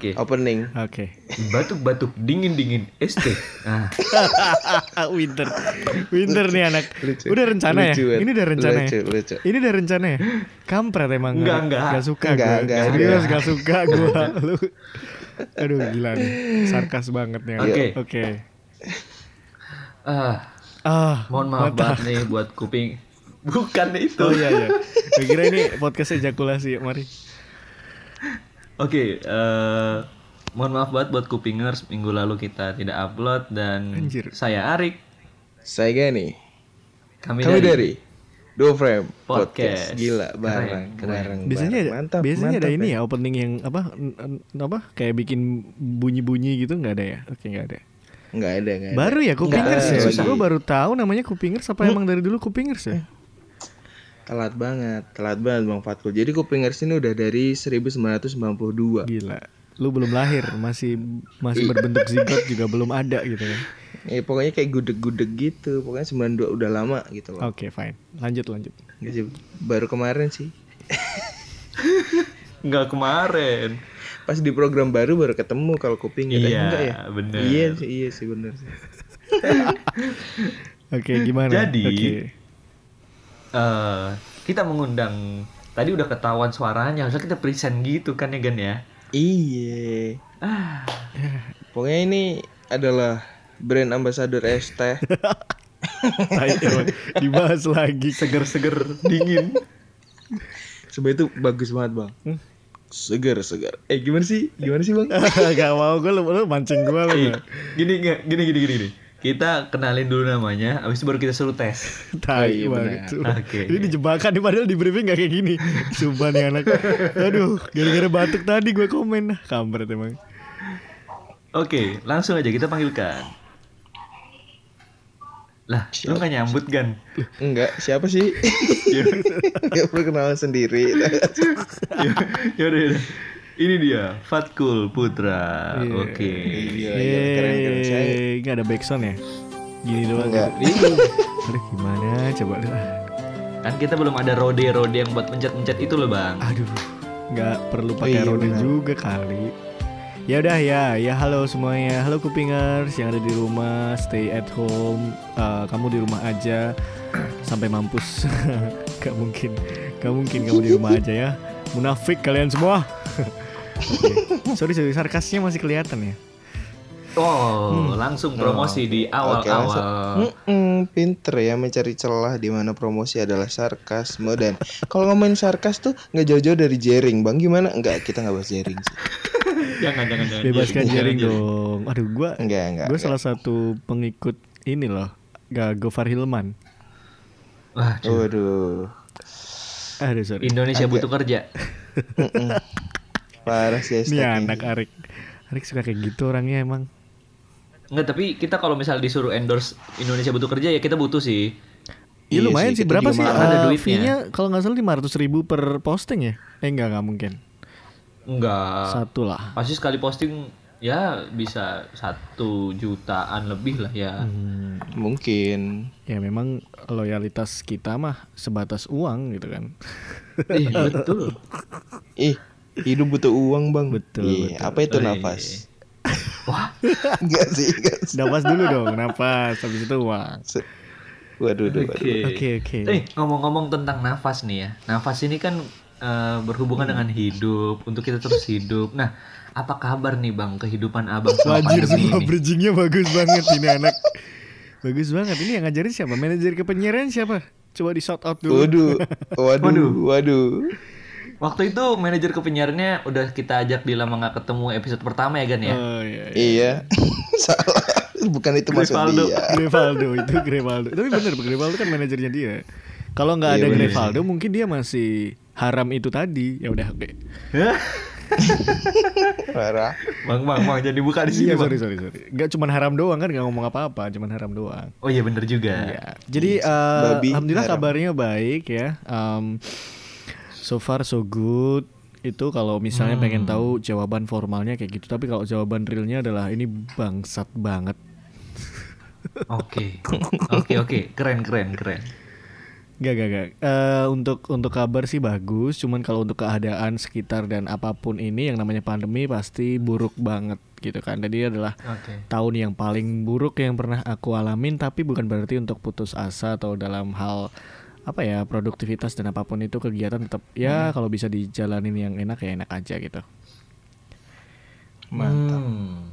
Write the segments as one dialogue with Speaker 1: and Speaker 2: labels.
Speaker 1: Oke.
Speaker 2: opening
Speaker 3: Oke.
Speaker 1: Batuk-batuk dingin-dingin ST. Nah,
Speaker 3: winter. Winter nih anak.
Speaker 2: Lucu.
Speaker 3: Udah rencana
Speaker 2: Lucu,
Speaker 3: ya? Ini udah rencana
Speaker 2: Lucu,
Speaker 3: ya?
Speaker 2: lucu.
Speaker 3: Ini udah rencana ya? Kampret emang.
Speaker 1: Enggak, enggak.
Speaker 3: Gak suka
Speaker 2: Enggak,
Speaker 3: gue.
Speaker 2: enggak,
Speaker 3: Serius
Speaker 2: enggak.
Speaker 3: gak suka gue. Lu. Aduh gila nih. Sarkas banget nih.
Speaker 1: Oke.
Speaker 3: Oke.
Speaker 1: ah,
Speaker 3: Ah.
Speaker 1: mohon maaf
Speaker 3: mata.
Speaker 1: banget nih buat kuping. Bukan itu.
Speaker 3: Oh iya iya. Gue kira ini podcast ejakulasi. Mari.
Speaker 1: Oke, eh mohon maaf banget buat kupingers minggu lalu kita tidak upload dan
Speaker 3: Anjir.
Speaker 1: saya Arik.
Speaker 2: saya Gani
Speaker 1: Kami,
Speaker 2: kami
Speaker 1: dari,
Speaker 2: dari Duo Frame
Speaker 1: Podcast.
Speaker 2: Podcast gila bareng
Speaker 1: keren.
Speaker 2: bareng
Speaker 3: Biasanya
Speaker 2: bareng.
Speaker 3: ada,
Speaker 2: mantap
Speaker 3: biasanya ada
Speaker 2: mantap,
Speaker 3: ini ya opening yang apa apa kayak bikin bunyi-bunyi gitu nggak ada ya? Oke nggak ada.
Speaker 2: nggak ada nggak ada
Speaker 3: Baru ya Kupingers ya?
Speaker 2: ada.
Speaker 3: Gue baru tahu namanya Kupingers apa emang dari dulu Kupingers ya?
Speaker 2: Telat banget telat banget bang Fatkul jadi Kupingers ini udah dari 1992
Speaker 3: Gila. Lu belum lahir, masih masih berbentuk zigot juga belum ada gitu kan.
Speaker 2: ya pokoknya kayak gudeg-gudeg gitu pokoknya 92 udah lama gitu loh
Speaker 3: Oke, fine. Lanjut lanjut.
Speaker 2: Baru kemarin sih
Speaker 1: Nggak kemarin.
Speaker 2: pas di program baru baru ketemu kalau kuping gitu
Speaker 1: Iya,
Speaker 2: enggak ya
Speaker 1: bener.
Speaker 2: iya sih iya sih bener sih
Speaker 3: Oke, gimana?
Speaker 1: Jadi,
Speaker 3: Oke.
Speaker 1: Eh kita mengundang tadi udah ketahuan suaranya, harusnya kita present gitu kan ya Gan ya.
Speaker 2: iya
Speaker 1: Ah,
Speaker 2: pokoknya ini adalah brand ambassador es teh
Speaker 3: Tai, emang dibahas lagi.
Speaker 1: seger-seger dingin.
Speaker 2: sebenarnya itu bagus banget bang segar segar eh gimana sih gimana sih bang
Speaker 3: Gak mau gue lu, lu mancing gue lu.
Speaker 1: Gini gini gini gini. Kita kenalin dulu namanya, habis itu baru kita suruh tes.
Speaker 3: Tai
Speaker 2: Oh, iya,
Speaker 3: banget.
Speaker 1: Oke.
Speaker 3: Ini dijebakan nih padahal di briefing gak kayak gini. Sumpah nih anak. Aduh, gara-gara batuk tadi gue komen. Kampret emang.
Speaker 1: Oke, langsung aja kita panggilkan. Lah, lu nggak nyambut Gan?
Speaker 2: enggak siapa sih nggak perlu kenalan sendiri
Speaker 1: Yaudah, yaudah. Ini dia, Fatkul Putra.
Speaker 3: Iya.
Speaker 1: Oke.
Speaker 2: iya iya keren keren saya
Speaker 3: Gak ada backsound ya? Gini doang.
Speaker 2: enggak.
Speaker 3: Aduh gimana coba lu.
Speaker 1: Kan kita belum ada rode-rode yang buat mencet-mencet itu loh, Bang.
Speaker 3: Aduh, nggak perlu
Speaker 2: Oh,
Speaker 3: pakai
Speaker 2: iya,
Speaker 3: rode
Speaker 2: benar.
Speaker 3: juga kali. Ya udah ya, ya halo semuanya, halo kupingers yang ada di rumah, stay at home, Eh, kamu di rumah aja sampai mampus, gak mungkin, gak mungkin kamu di rumah aja ya, munafik kalian semua. Oke. Sorry sorry, sarkasnya masih kelihatan ya.
Speaker 1: Oh, langsung promosi di
Speaker 2: Oke, langsung.
Speaker 1: awal-awal.
Speaker 2: Mm-mm, pinter ya mencari celah di mana promosi adalah sarkasme dan kalau ngomongin sarkas tuh nggak jauh-jauh dari jaring bang gimana enggak kita nggak bahas jaring sih
Speaker 1: jangan, jangan, jangan.
Speaker 3: Bebaskan
Speaker 1: Jangan,
Speaker 3: jaring dong. Aduh, gua,
Speaker 2: enggak enggak,
Speaker 3: gue
Speaker 2: enggak.
Speaker 3: salah satu pengikut ini loh, gak Gofar Hilman.
Speaker 1: Wah,
Speaker 2: waduh
Speaker 3: Aduh sorry.
Speaker 1: Indonesia butuh kerja.
Speaker 2: Parah sih
Speaker 3: Ini anak Arik. Arik suka kayak gitu orangnya emang.
Speaker 1: Enggak, tapi kita kalau misal disuruh endorse Indonesia butuh kerja ya kita butuh sih.
Speaker 3: Ya
Speaker 2: Iya
Speaker 3: lumayan sih.
Speaker 2: sih,
Speaker 3: Berapa sih
Speaker 1: duitnya.
Speaker 3: fee-nya kalau nggak salah 500 ribu per posting ya? Eh enggak enggak mungkin.
Speaker 1: Enggak.
Speaker 3: Satu lah.
Speaker 1: Pasti sekali posting ya bisa satu jutaan lebih lah ya.
Speaker 3: Hmm,
Speaker 2: mungkin
Speaker 3: ya memang loyalitas kita mah sebatas uang gitu kan.
Speaker 1: Eh, betul.
Speaker 2: ih hidup butuh uang bang
Speaker 3: Betul,
Speaker 2: Iya,
Speaker 3: betul.
Speaker 2: apa itu
Speaker 1: Oh, iya.
Speaker 2: nafas
Speaker 1: Wah,
Speaker 2: enggak sih enggak sih.
Speaker 3: Napas dulu dong, napas. Habis itu uang.
Speaker 2: Se- waduh waduh,
Speaker 1: oke.
Speaker 3: Oke oke.
Speaker 1: Eh, ngomong-ngomong tentang nafas nih ya. Nafas ini kan eh, berhubungan
Speaker 3: Hmm.
Speaker 1: dengan hidup, untuk kita terus hidup. Nah, apa kabar nih Bang kehidupan Abang selama
Speaker 3: Wajir
Speaker 1: pandemi
Speaker 3: semua
Speaker 1: ini?
Speaker 3: bridgingnya bagus banget ini anak. Bagus banget. Ini yang ngajarin siapa? Manajer kepenyiaran siapa? Coba di shout out dulu.
Speaker 2: waduh waduh waduh
Speaker 1: Waktu itu manajer kepenyiarannya udah kita ajak di lama nggak ketemu episode pertama ya Gan ya.
Speaker 3: Oh iya. iya.
Speaker 2: iya salah bukan itu maksud
Speaker 1: Grivaldo.
Speaker 2: dia
Speaker 3: Grevaldo itu Grevaldo. Tapi bener Grevaldo kan manajernya dia. Kalau nggak
Speaker 2: Iya,
Speaker 3: ada
Speaker 2: bener
Speaker 3: Grevaldo mungkin dia masih haram itu tadi. Ya udah oke.
Speaker 2: Parah.
Speaker 1: Bang, bang, bang, jadi buka di sini.
Speaker 3: Iya sorry sorry sorry. Gak cuman haram doang kan gak ngomong apa-apa, cuman haram doang.
Speaker 1: Oh iya bener juga.
Speaker 3: Iya. Jadi eh,
Speaker 2: Babi
Speaker 3: alhamdulillah
Speaker 2: haram.
Speaker 3: kabarnya baik ya. Um, so far so good. Itu kalau misalnya
Speaker 1: Hmm.
Speaker 3: pengen tahu jawaban formalnya kayak gitu. Tapi kalau jawaban realnya adalah ini bangsat banget.
Speaker 1: Oke, oke, oke, keren, keren, keren.
Speaker 3: Gak gak gak. Eh, untuk untuk kabar sih bagus. Cuman kalau untuk keadaan sekitar dan apa pun ini yang namanya pandemi pasti buruk banget gitu kan. Jadi adalah
Speaker 1: Oke.
Speaker 3: tahun yang paling buruk yang pernah aku alamin tapi bukan berarti untuk putus asa atau dalam hal apa ya produktivitas dan apa pun itu kegiatan tetap ya kalau bisa dijalanin yang enak ya enak aja gitu.
Speaker 2: Mantap.
Speaker 1: Hmm.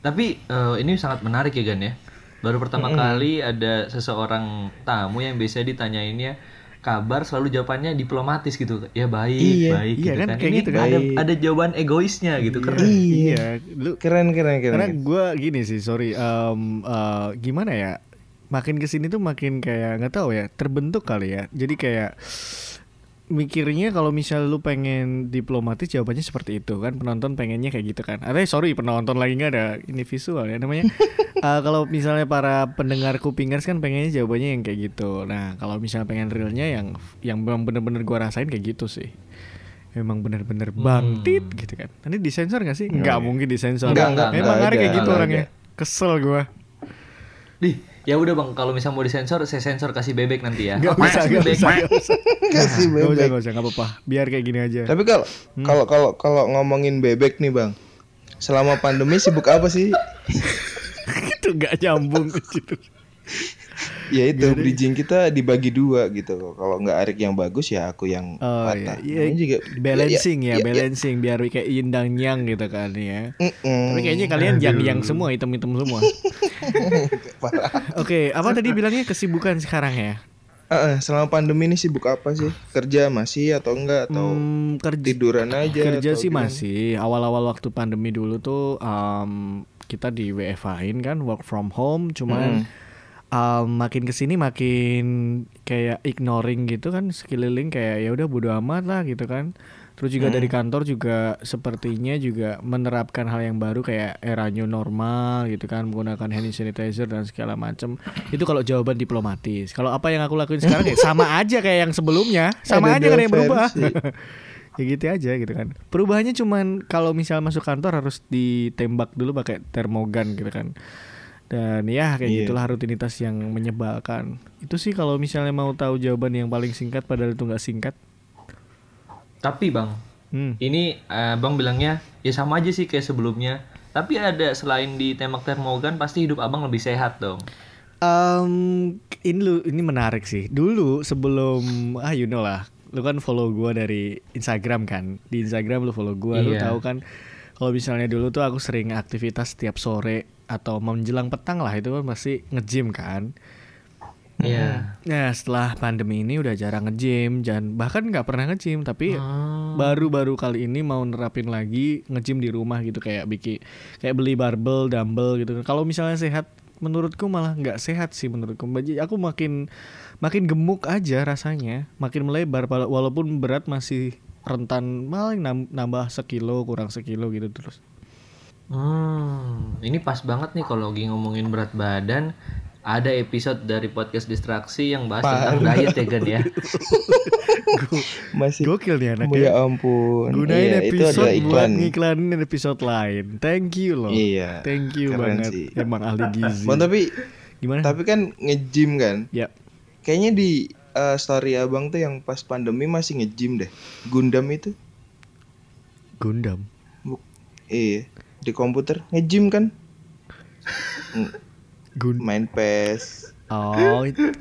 Speaker 1: Tapi eh, ini sangat menarik ya Gan ya. Baru pertama kali ada seseorang tamu yang biasanya ditanyainnya kabar selalu jawabannya diplomatis gitu. Ya baik,
Speaker 2: Iya,
Speaker 1: baik
Speaker 3: iya
Speaker 1: gitu
Speaker 3: kan,
Speaker 1: kan.
Speaker 3: kayak
Speaker 1: Ini
Speaker 3: gitu kan.
Speaker 1: ada
Speaker 2: Baik.
Speaker 1: ada jawaban egoisnya gitu keren.
Speaker 3: Iya, lu
Speaker 2: Keren keren keren.
Speaker 3: karena gue gini sih sorry em, eh, gimana ya makin ke sini tuh makin kayak nggak tahu ya terbentuk kali ya. Jadi kayak mikirnya kalau misal lu pengen diplomatis jawabannya seperti itu kan. Penonton pengennya kayak gitu kan. Ada sorry penonton lagi nggak ada ini visual ya namanya. Eh, kalau misalnya para pendengar kupingers kan pengennya jawabannya yang kayak gitu. Nah kalau misalnya pengen realnya yang yang memang bener-bener gua rasain kayak gitu sih. Memang bener-bener bangtit gitu kan. Nanti disensor nggak sih? Nggak mungkin disensor.
Speaker 2: Enggak, enggak,
Speaker 3: memang
Speaker 2: enggak
Speaker 3: ada kayak gitu
Speaker 2: enggak
Speaker 3: orangnya. kesel gua.
Speaker 1: Dih, ya udah Bang, kalau misalnya mau disensor, saya sensor kasih bebek nanti ya.
Speaker 3: Gak usah,
Speaker 1: kasih
Speaker 3: gak
Speaker 1: bebek?
Speaker 3: usah, gak usah.
Speaker 2: Kasih
Speaker 3: Gak usah,
Speaker 2: bebek.
Speaker 3: gak usah, gak apa-apa. Biar kayak gini aja.
Speaker 2: Tapi kalau kalau kalau kalau ngomongin bebek nih bang, selama pandemi sibuk apa sih?
Speaker 3: itu gak nyambung ke situ.
Speaker 2: Ya itu bridging kita dibagi dua gitu. Kalau nggak Arik yang bagus ya aku yang
Speaker 3: Oh
Speaker 2: patah.
Speaker 3: iya,
Speaker 2: Namanya juga
Speaker 3: balancing ya,
Speaker 2: iya, iya.
Speaker 3: balancing biar kayak yin dan yang gitu kan ya.
Speaker 2: Mm-mm.
Speaker 3: Tapi kayaknya kalian yang yang semua hitam-hitam semua. Oke, apa tadi bilangnya kesibukan sekarang ya?
Speaker 2: Ah, selama pandemi ini sibuk apa sih? Kerja masih atau enggak atau
Speaker 3: Hmm, kerja
Speaker 2: tiduran aja?
Speaker 3: kerja
Speaker 2: atau
Speaker 3: sih
Speaker 2: gimana?
Speaker 3: masih. Awal-awal waktu pandemi dulu tuh um, kita di WFH-in kan work from home, cuman um, makin ke sini makin kayak ignoring gitu kan sekeliling kayak ya udah bodo amat lah gitu kan. Terus juga dari kantor juga sepertinya juga menerapkan hal yang baru kayak era new normal gitu kan menggunakan hand sanitizer dan segala macem itu kalau jawaban diplomatis. Kalau apa yang aku lakuin sekarang ya sama aja kayak yang sebelumnya, sama
Speaker 2: Ada
Speaker 3: aja kan yang berubah. ya gitu aja gitu kan. Perubahannya cuman kalau misal masuk kantor harus ditembak dulu pakai termogan gitu kan. Dan ya kayak
Speaker 2: Iya.
Speaker 3: gitulah rutinitas yang menyebalkan. Itu sih kalau misalnya mau tahu jawaban yang paling singkat padahal itu nggak singkat.
Speaker 1: Tapi Bang,
Speaker 3: Hmm.
Speaker 1: ini eh, Bang bilangnya ya sama aja sih kayak sebelumnya. Tapi ada selain di tembak termogan pasti hidup Abang lebih sehat dong.
Speaker 3: Um, ini lu ini menarik sih. Dulu sebelum ah you know lah, lu kan follow gua dari Instagram kan. Di Instagram lu follow gua, lu
Speaker 1: Iya.
Speaker 3: tahu kan kalau misalnya dulu tuh aku sering aktivitas setiap sore atau menjelang petang lah itu kan pasti nge-gym kan.
Speaker 1: Iya.
Speaker 3: Nah setelah pandemi ini udah jarang nge-gym dan bahkan nggak pernah nge-gym tapi
Speaker 1: Hmm.
Speaker 3: baru-baru kali ini mau nerapin lagi nge-gym di rumah gitu kayak bikin kayak beli barbel, dumbbell gitu. Kalau misalnya sehat menurutku malah nggak sehat sih menurutku. Jadi aku makin makin gemuk aja rasanya, makin melebar wala- walaupun berat masih rentan paling nam- nambah sekilo kurang sekilo gitu terus.
Speaker 1: Hmm, ini pas banget nih kalau lagi ngomongin berat badan. Ada episode dari podcast distraksi yang bahas tentang diet ya Gan ya.
Speaker 2: Masih
Speaker 3: Gokil nih anak
Speaker 2: ya ampun.
Speaker 3: Gunain
Speaker 2: Iya, itu
Speaker 3: episode
Speaker 2: ada
Speaker 3: buat
Speaker 2: iklan.
Speaker 3: ngiklanin episode lain. Thank you loh.
Speaker 2: Iya,
Speaker 3: Thank you
Speaker 2: keren
Speaker 3: banget.
Speaker 2: sih.
Speaker 3: Emang ahli gizi.
Speaker 2: Bang tapi
Speaker 3: Gimana?
Speaker 2: tapi kan nge-gym kan.
Speaker 3: Ya.
Speaker 2: Kayaknya di eh, story abang tuh yang pas pandemi masih nge-gym deh. Gundam itu.
Speaker 3: Gundam.
Speaker 2: Bu- iya, di komputer nge-gym kan. Mm,
Speaker 3: Gun
Speaker 2: Main PES.
Speaker 3: Oh, itu-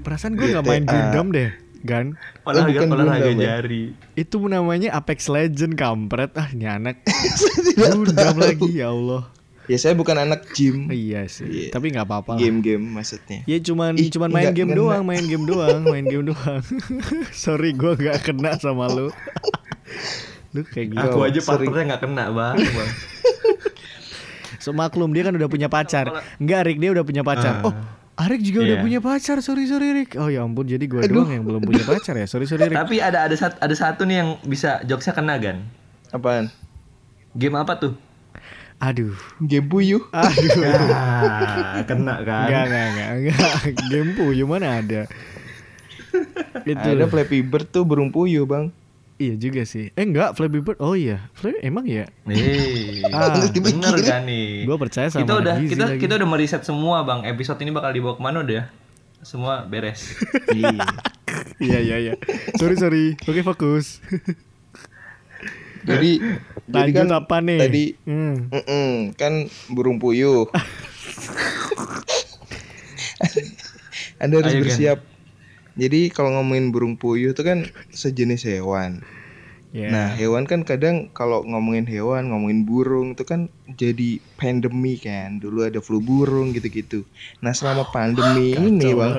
Speaker 3: perasaan gue nggak main. Gundam deh, Gan.
Speaker 1: Olahraga
Speaker 2: bukan
Speaker 1: olahraga
Speaker 2: Gundam ya?
Speaker 1: jari.
Speaker 3: Itu namanya Apex Legend kampret. Ah, ini anak Gundam lagi ya Allah.
Speaker 2: Ya saya bukan anak gym.
Speaker 3: Iya sih.
Speaker 2: Iya.
Speaker 3: Tapi nggak apa-apa.
Speaker 2: Game-game maksudnya.
Speaker 3: Ya cuman
Speaker 2: Ih,
Speaker 3: cuman main
Speaker 2: nggak
Speaker 3: game
Speaker 2: kena.
Speaker 3: doang, main game doang, main game doang. Sorry gue nggak kena sama lu. lu kayak gitu.
Speaker 1: Aku aja partnernya nggak kena bang. bang.
Speaker 3: So maklum dia kan udah punya pacar. Enggak Rick dia udah punya pacar.
Speaker 1: Ah.
Speaker 3: Oh, Arik juga udah
Speaker 1: Iya.
Speaker 3: punya pacar. Sorry sorry Rick. Oh ya ampun jadi gue doang yang belum punya pacar ya. Sorry sorry Rick.
Speaker 1: Tapi ada ada satu ada satu nih yang bisa jokesnya kena Gan.
Speaker 2: Apaan?
Speaker 1: Game apa tuh?
Speaker 3: Aduh.
Speaker 2: Game puyuh.
Speaker 3: Aduh.
Speaker 1: Ah, kena kan.
Speaker 3: Enggak, enggak, enggak, enggak. Game puyuh mana ada? Itu.
Speaker 2: Ada Flappy Bird tuh burung puyuh, Bang.
Speaker 3: Iya juga sih. Eh enggak, Flappy Bird. Oh iya. Flappy emang ya?
Speaker 1: Nih,
Speaker 3: Ah,
Speaker 1: bener kan nih.
Speaker 3: Gua percaya sama
Speaker 1: kita udah
Speaker 3: gizi
Speaker 1: kita
Speaker 3: lagi.
Speaker 1: kita udah meriset semua bang. Episode ini bakal dibawa ke mana udah? ya? Semua beres.
Speaker 2: Iya.
Speaker 3: Iya, iya, iya. Sorry, sorry. Oke, fokus.
Speaker 2: Jadi jadi
Speaker 3: Lanjut
Speaker 2: kan
Speaker 3: apa nih?
Speaker 2: tadi
Speaker 3: Hmm.
Speaker 2: Mm-mm, kan burung puyuh. Anda harus
Speaker 1: Ayo,
Speaker 2: bersiap. Jadi kalau ngomongin burung puyuh itu kan sejenis hewan.
Speaker 3: Ya.
Speaker 2: Nah, hewan kan kadang kalau ngomongin hewan, ngomongin burung itu kan jadi pandemi kan. Dulu ada flu burung gitu-gitu. Nah, selama pandemi ini,
Speaker 3: Kacau
Speaker 2: Bang,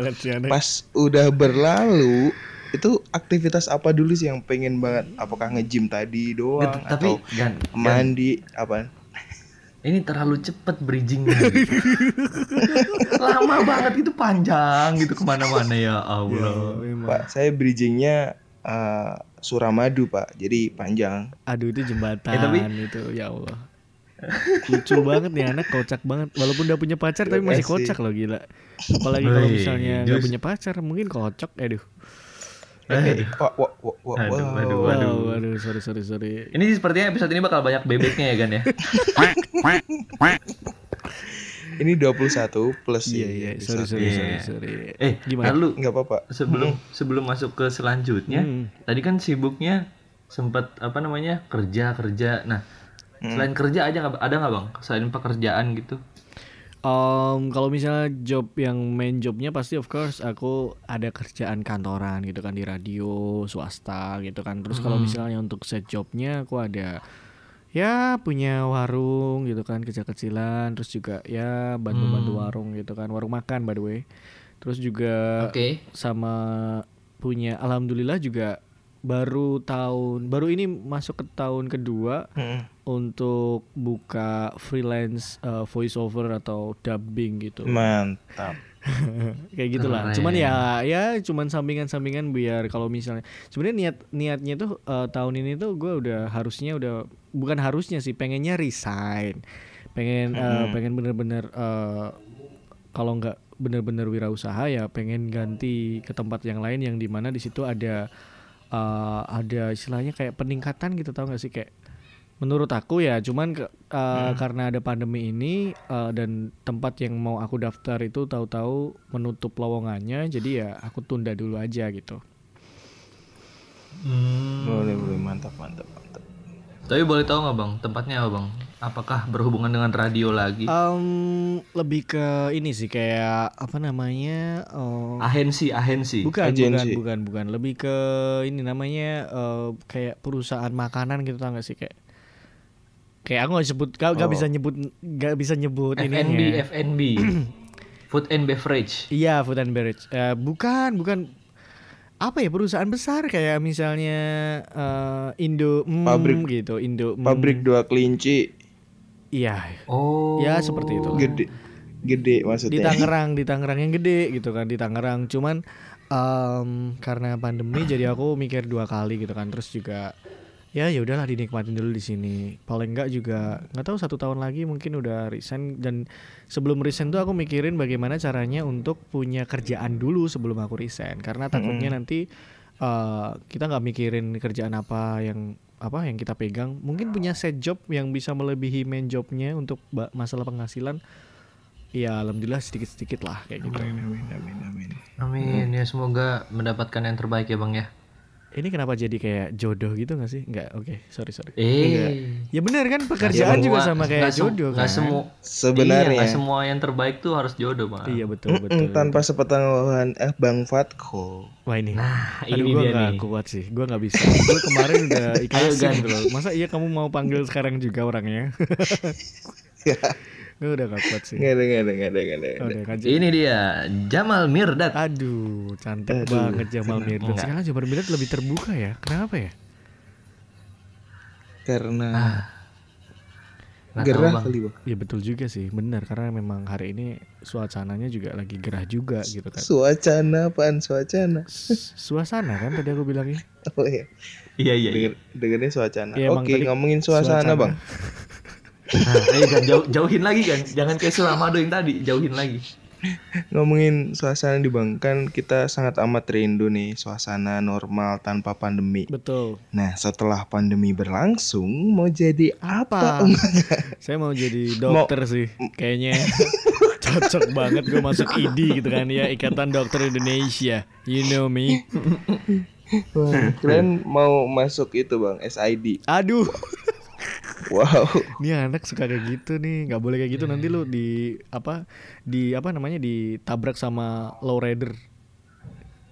Speaker 2: pas udah berlalu itu aktivitas apa dulu sih yang pengen banget? Apakah nge-gym tadi doang
Speaker 1: Eh, Tapi
Speaker 2: atau
Speaker 1: gan, gan,
Speaker 2: mandi apa?
Speaker 1: ini terlalu cepet bridgingnya. Lama banget itu panjang gitu ke mana-mana ya Allah.
Speaker 3: Memang.
Speaker 2: Pak, saya bridgingnya eh, Suramadu, Pak. Jadi panjang.
Speaker 3: Aduh itu jembatan
Speaker 1: Eh, tapi-
Speaker 3: itu ya Allah. Lucu banget nih anak kocak banget. Walaupun udah punya pacar tapi masih
Speaker 2: kasih.
Speaker 3: kocak loh gila. Apalagi kalau misalnya nggak
Speaker 1: just-
Speaker 3: punya pacar mungkin kocok. Aduh.
Speaker 2: Eh, wah, wah, wah, wah,
Speaker 1: Aduh,
Speaker 2: wow.
Speaker 1: aduh,
Speaker 3: Wow,
Speaker 1: aduh.
Speaker 3: waduh, sorry sorry sorry.
Speaker 1: Ini sepertinya episode ini bakal banyak bebeknya ya Gan ya.
Speaker 2: Ini 21 plus
Speaker 3: Iya
Speaker 2: ini,
Speaker 3: iya,
Speaker 2: 21.
Speaker 3: sorry sorry
Speaker 1: Iya.
Speaker 3: sorry sorry.
Speaker 1: Eh,
Speaker 3: Gimana?
Speaker 1: lalu
Speaker 2: Nggak apa-apa.
Speaker 1: sebelum sebelum masuk ke selanjutnya,
Speaker 3: Hmm.
Speaker 1: tadi kan sibuknya sempat apa namanya kerja kerja. Nah,
Speaker 3: Hmm.
Speaker 1: selain kerja aja nggak ada nggak bang? Selain pekerjaan gitu?
Speaker 3: Um, kalau misalnya job yang main jobnya pasti of course aku ada kerjaan kantoran gitu kan di radio swasta gitu kan. Terus kalau misalnya untuk set jobnya aku ada ya punya warung gitu kan kecil-kecilan terus juga ya bantu-bantu warung gitu kan warung makan by the way. Terus juga
Speaker 1: Oke.
Speaker 3: sama punya alhamdulillah juga baru tahun baru ini masuk ke tahun kedua
Speaker 2: Mm-mm.
Speaker 3: untuk buka freelance uh, voice over atau dubbing gitu
Speaker 2: Mantap.
Speaker 3: kayak gitulah
Speaker 1: Keren.
Speaker 3: cuman ya ya cuman sampingan-sampingan biar kalau misalnya sebenarnya niat niatnya tuh uh, tahun ini tuh gue udah harusnya udah bukan harusnya sih pengennya resign pengen uh, pengen bener-bener uh, kalau nggak bener-bener wirausaha ya pengen ganti ke tempat yang lain yang di mana di situ ada uh, ada istilahnya kayak peningkatan gitu tau gak sih kayak menurut aku ya cuman ke- uh, karena ada pandemi ini uh, dan tempat yang mau aku daftar itu tahu-tahu menutup lowongannya jadi ya aku tunda dulu aja gitu
Speaker 1: Hmm.
Speaker 2: Boleh, boleh. Mantap, mantap, mantap.
Speaker 1: Tapi boleh tahu nggak bang? Tempatnya apa bang? Apakah berhubungan dengan radio lagi?
Speaker 3: Um, lebih ke ini sih kayak apa namanya um,
Speaker 1: ahensi, ahensi.
Speaker 3: bukan bukan
Speaker 2: agensi.
Speaker 3: bukan bukan lebih ke ini namanya uh, kayak perusahaan makanan gitu tau gak sih kayak kayak aku nggak sebut gak, gak
Speaker 2: Oh.
Speaker 3: bisa nyebut nggak bisa nyebut
Speaker 1: FNB,
Speaker 3: ininya
Speaker 1: FNB. Food and beverage.
Speaker 3: Iya, food and beverage. Eh, bukan, bukan apa ya perusahaan besar kayak misalnya eh, Indo mm,
Speaker 2: Pabrik.
Speaker 3: gitu, Indo mm.
Speaker 2: Pabrik dua kelinci
Speaker 3: Iya,
Speaker 1: Oh.
Speaker 3: ya seperti itu.
Speaker 2: gede. Gede
Speaker 3: Di
Speaker 2: maksudnya.
Speaker 3: Tangerang, di Tangerang yang gede gitu kan, di Tangerang. Cuman em, karena pandemi jadi aku mikir dua kali gitu kan. Terus juga ya ya udahlah dinikmatin dulu di sini. Paling enggak juga nggak tahu satu tahun lagi mungkin udah resign dan sebelum resign tuh aku mikirin bagaimana caranya untuk punya kerjaan dulu sebelum aku resign karena takutnya nanti eh, kita nggak mikirin kerjaan apa yang apa yang kita pegang mungkin punya set job yang bisa melebihi main jobnya untuk masalah penghasilan ya alhamdulillah sedikit-sedikit lah kayak gitu
Speaker 2: Amin, amin, amin.
Speaker 1: Amin ya semoga mendapatkan yang terbaik ya bang ya.
Speaker 3: Ini kenapa jadi kayak jodoh gitu gak sih nggak oke sorry sorry
Speaker 1: Eh.
Speaker 3: ya bener kan pekerjaan juga sama kayak jodoh kan
Speaker 1: semua.
Speaker 2: Sebenarnya.
Speaker 1: Iya, semua yang terbaik tuh harus jodoh bang.
Speaker 3: iya betul
Speaker 2: Mm-mm,
Speaker 3: betul
Speaker 2: tanpa sepengetahuan eh Bang Fatko.
Speaker 3: wah ini
Speaker 1: Nah,
Speaker 3: Aduh
Speaker 1: ini
Speaker 3: gue
Speaker 1: dia
Speaker 3: gak
Speaker 1: nih.
Speaker 3: kuat sih Gue gak bisa Gue kemarin udah ikhlasin
Speaker 1: Gan.
Speaker 3: gitu loh Masa iya kamu mau panggil sekarang juga orangnya Gue udah gak kuat sih
Speaker 2: Nggak ada, nggak ada, nggak ada, nggak ada.
Speaker 3: kan
Speaker 1: Ini dia Jamal Mirdad.
Speaker 3: Aduh cantik banget Jamal Mirdad
Speaker 1: Enggak.
Speaker 3: Sekarang Jamal Mirdad lebih terbuka ya Kenapa ya?
Speaker 2: Karena
Speaker 3: Ah.
Speaker 2: Gerah kali bang.
Speaker 3: Ya betul juga sih, benar karena memang hari ini suasananya juga lagi gerah juga gitu kan.
Speaker 2: Suacana apaan suacana?
Speaker 3: S- Suasana kan tadi aku bilangnya.
Speaker 2: Oh iya.
Speaker 1: Iya iya. iya.
Speaker 2: Denger, dengernya suacana.
Speaker 3: Iya, emang
Speaker 2: Oke
Speaker 3: tadi
Speaker 2: ngomongin suasana
Speaker 3: suasana.
Speaker 2: bang.
Speaker 1: Nah, ayo kan jauh, jauhin lagi kan. Jangan kayak Suramado yang tadi, jauhin lagi.
Speaker 2: Ngomongin suasana di bang kan kita sangat amat rindu nih suasana normal tanpa pandemi.
Speaker 3: Betul.
Speaker 2: Nah setelah pandemi berlangsung mau jadi apa?
Speaker 3: Apa? Saya mau jadi dokter sih. Kayaknya cocok banget gue masuk ID gitu kan ya Ikatan Dokter Indonesia. You know me.
Speaker 2: Wah, kalian mau masuk itu bang SID.
Speaker 3: Aduh,
Speaker 2: Wow.
Speaker 3: ini anak suka kayak gitu nih. nggak boleh kayak gitu nanti lu di apa di apa namanya ditabrak sama lowrider.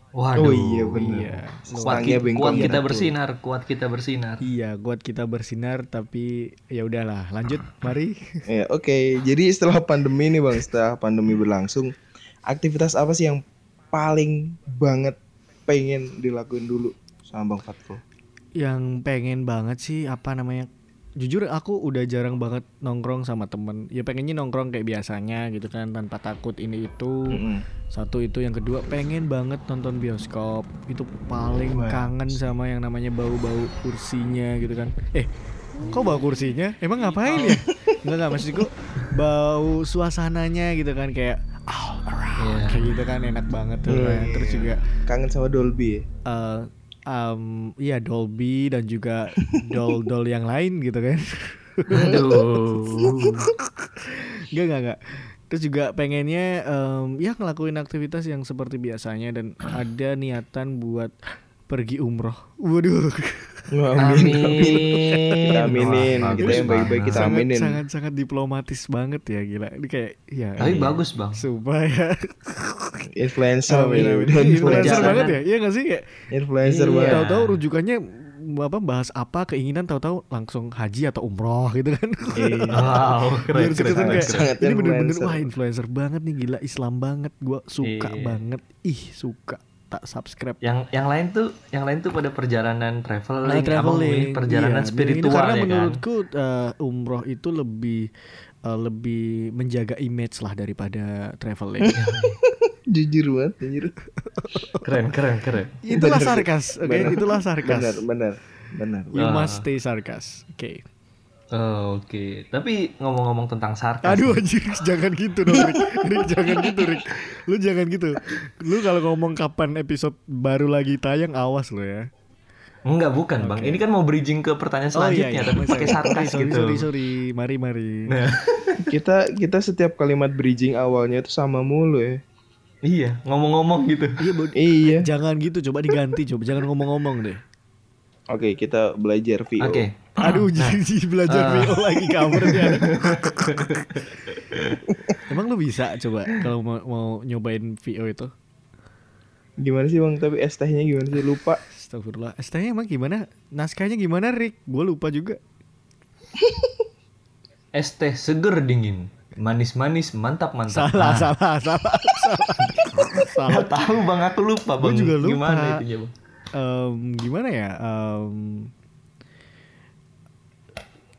Speaker 1: Waduh.
Speaker 2: Oh iya benar.
Speaker 3: Iya.
Speaker 1: Kuat,
Speaker 2: Stangnya
Speaker 1: ki-
Speaker 2: bengkok
Speaker 1: kuat
Speaker 2: gitu.
Speaker 1: kita bersinar, kuat kita bersinar.
Speaker 3: Iya, kuat kita bersinar tapi ya udahlah, lanjut mari.
Speaker 2: Ya, oke. Jadi setelah pandemi nih Bang, setelah pandemi berlangsung, aktivitas apa sih yang paling banget pengen dilakuin dulu sama Bang Fatko?
Speaker 3: Yang pengen banget sih apa namanya? Jujur aku udah jarang banget nongkrong sama temen Ya pengennya nongkrong kayak biasanya gitu kan Tanpa takut ini itu
Speaker 2: Mm-mm.
Speaker 3: Satu itu yang kedua pengen banget nonton bioskop Itu paling
Speaker 2: Wah.
Speaker 3: kangen sama yang namanya bau-bau kursinya gitu kan Eh kok bau kursinya? Emang ngapain ya? Enggak enggak maksudku bau suasananya gitu kan kayak all around
Speaker 1: Iya.
Speaker 3: kayak gitu kan enak banget tuh
Speaker 2: Hmm,
Speaker 3: kan. Terus
Speaker 2: iya.
Speaker 3: juga
Speaker 2: kangen sama Dolby ya?
Speaker 3: eh um, iya Dolby dan juga doll-doll yang lain gitu kan. Enggak enggak enggak. Terus juga pengennya em, ya ngelakuin aktivitas yang seperti biasanya dan ada niatan buat pergi umroh. Waduh.
Speaker 2: Wah,
Speaker 1: Amin.
Speaker 2: Kita aminin,
Speaker 1: Wah,
Speaker 2: kita yang baik-baik kita
Speaker 3: sangat,
Speaker 2: aminin.
Speaker 3: sangat sangat diplomatis banget ya gila. Ini kayak ya.
Speaker 1: Tapi
Speaker 3: iya.
Speaker 1: bagus bang.
Speaker 3: Supaya
Speaker 2: Influencer
Speaker 3: Amin, amin. Influencer
Speaker 2: influencer.
Speaker 3: banget ya. Iya gak sih kayak
Speaker 2: Influencer
Speaker 1: Iya.
Speaker 2: banget.
Speaker 3: tahu-tahu rujukannya apa bahas apa keinginan tahu-tahu langsung haji atau umroh gitu kan.
Speaker 2: Iya.
Speaker 1: Wow, keren keren. keren,
Speaker 3: kayak
Speaker 1: keren.
Speaker 3: Ini bener-bener
Speaker 2: influencer.
Speaker 3: wah influencer banget nih gila Islam banget gua suka
Speaker 1: Iya.
Speaker 3: banget ih suka tak subscribe
Speaker 1: Yang yang lain tuh, yang lain tuh pada perjalanan traveling,
Speaker 3: Nah, traveling
Speaker 1: ini perjalanan
Speaker 3: iya.
Speaker 1: Spiritual
Speaker 3: karena
Speaker 1: ya kan.
Speaker 3: menurutku eh, umroh itu lebih eh, lebih menjaga image lah daripada traveling
Speaker 2: Jujur banget, jujur.
Speaker 1: Keren keren keren.
Speaker 3: itulah sarkas oke
Speaker 2: Benar.
Speaker 3: itulah sarkas
Speaker 2: Benar, benar. Benar.
Speaker 3: you
Speaker 1: Ah.
Speaker 3: must stay sarkas oke
Speaker 1: Oh, Oke, tapi ngomong-ngomong tentang sarkas.
Speaker 3: Aduh anjir jangan gitu dong Rick. Rick jangan gitu Rick. Lu jangan gitu. Lu kalau ngomong kapan episode baru lagi tayang awas lo ya.
Speaker 1: Enggak bukan bang, ini kan mau bridging ke pertanyaan selanjutnya, tapi pakai sarkas
Speaker 3: sorry,
Speaker 1: gitu.
Speaker 3: Sorry sorry. Mari mari.
Speaker 1: Nah,
Speaker 2: Kita kita setiap kalimat bridging awalnya itu sama mulu ya.
Speaker 1: iya, ngomong-ngomong gitu.
Speaker 3: Iya
Speaker 2: Iya.
Speaker 3: Jangan gitu coba diganti coba. Jangan ngomong-ngomong deh.
Speaker 2: Oke, kita belajar VO.
Speaker 1: Oke,
Speaker 3: Aduh jadi belajar
Speaker 1: Ah.
Speaker 3: VO lagi cover dia Emang lu bisa coba Kalau mau, mau nyobain VO itu
Speaker 2: Gimana sih Bang? Tapi es tehnya gimana sih? Lupa.
Speaker 3: Astagfirullah ST-nya emang gimana Naskahnya gimana Rick Gue lupa juga
Speaker 1: es teh seger dingin, manis-manis, mantap-mantap.
Speaker 3: Salah
Speaker 1: Nah,
Speaker 3: salah salah Salah Salah
Speaker 1: nggak tahu bang, aku lupa bang.
Speaker 3: juga lupa.
Speaker 1: Gimana itunya bang?
Speaker 3: Em, gimana ya? Em,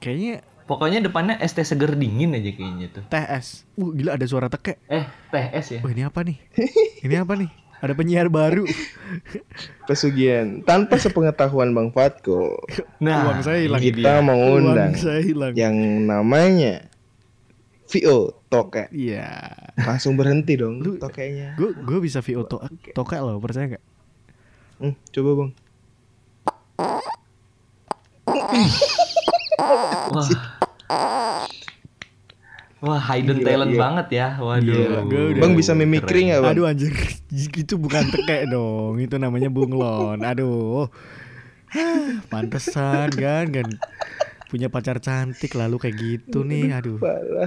Speaker 3: kayaknya
Speaker 1: Pokoknya depannya es teh seger dingin aja kayaknya tuh.
Speaker 3: TS. Uh, gila ada suara teke.
Speaker 1: Eh, teh es ya.
Speaker 3: Wah, ini apa nih? ini apa nih? Ada penyiar baru.
Speaker 2: Pesugihan. Tanpa sepengetahuan Bang Fatko,
Speaker 1: Nah,
Speaker 3: Uang saya hilang.
Speaker 2: kita
Speaker 1: dia.
Speaker 2: mengundang
Speaker 3: Uang saya hilang.
Speaker 2: yang namanya VO Toke.
Speaker 3: Iya.
Speaker 2: Langsung berhenti dong
Speaker 3: Lu-
Speaker 2: tokenya.
Speaker 3: Gue gue bisa VO to toke loh, percaya nggak?
Speaker 2: Hmm, coba Bang.
Speaker 1: Wah. Wah, hidden
Speaker 2: Gila,
Speaker 1: talent
Speaker 2: iya.
Speaker 1: banget ya. Waduh.
Speaker 3: Gila, udah-
Speaker 2: Bang bisa mimikri nggak Bang?
Speaker 3: Aduh anjir, itu bukan teke dong, itu namanya bunglon. Aduh, Hah, pantesan kan kan punya pacar cantik lalu kayak gitu nih. Aduh,
Speaker 2: Parah.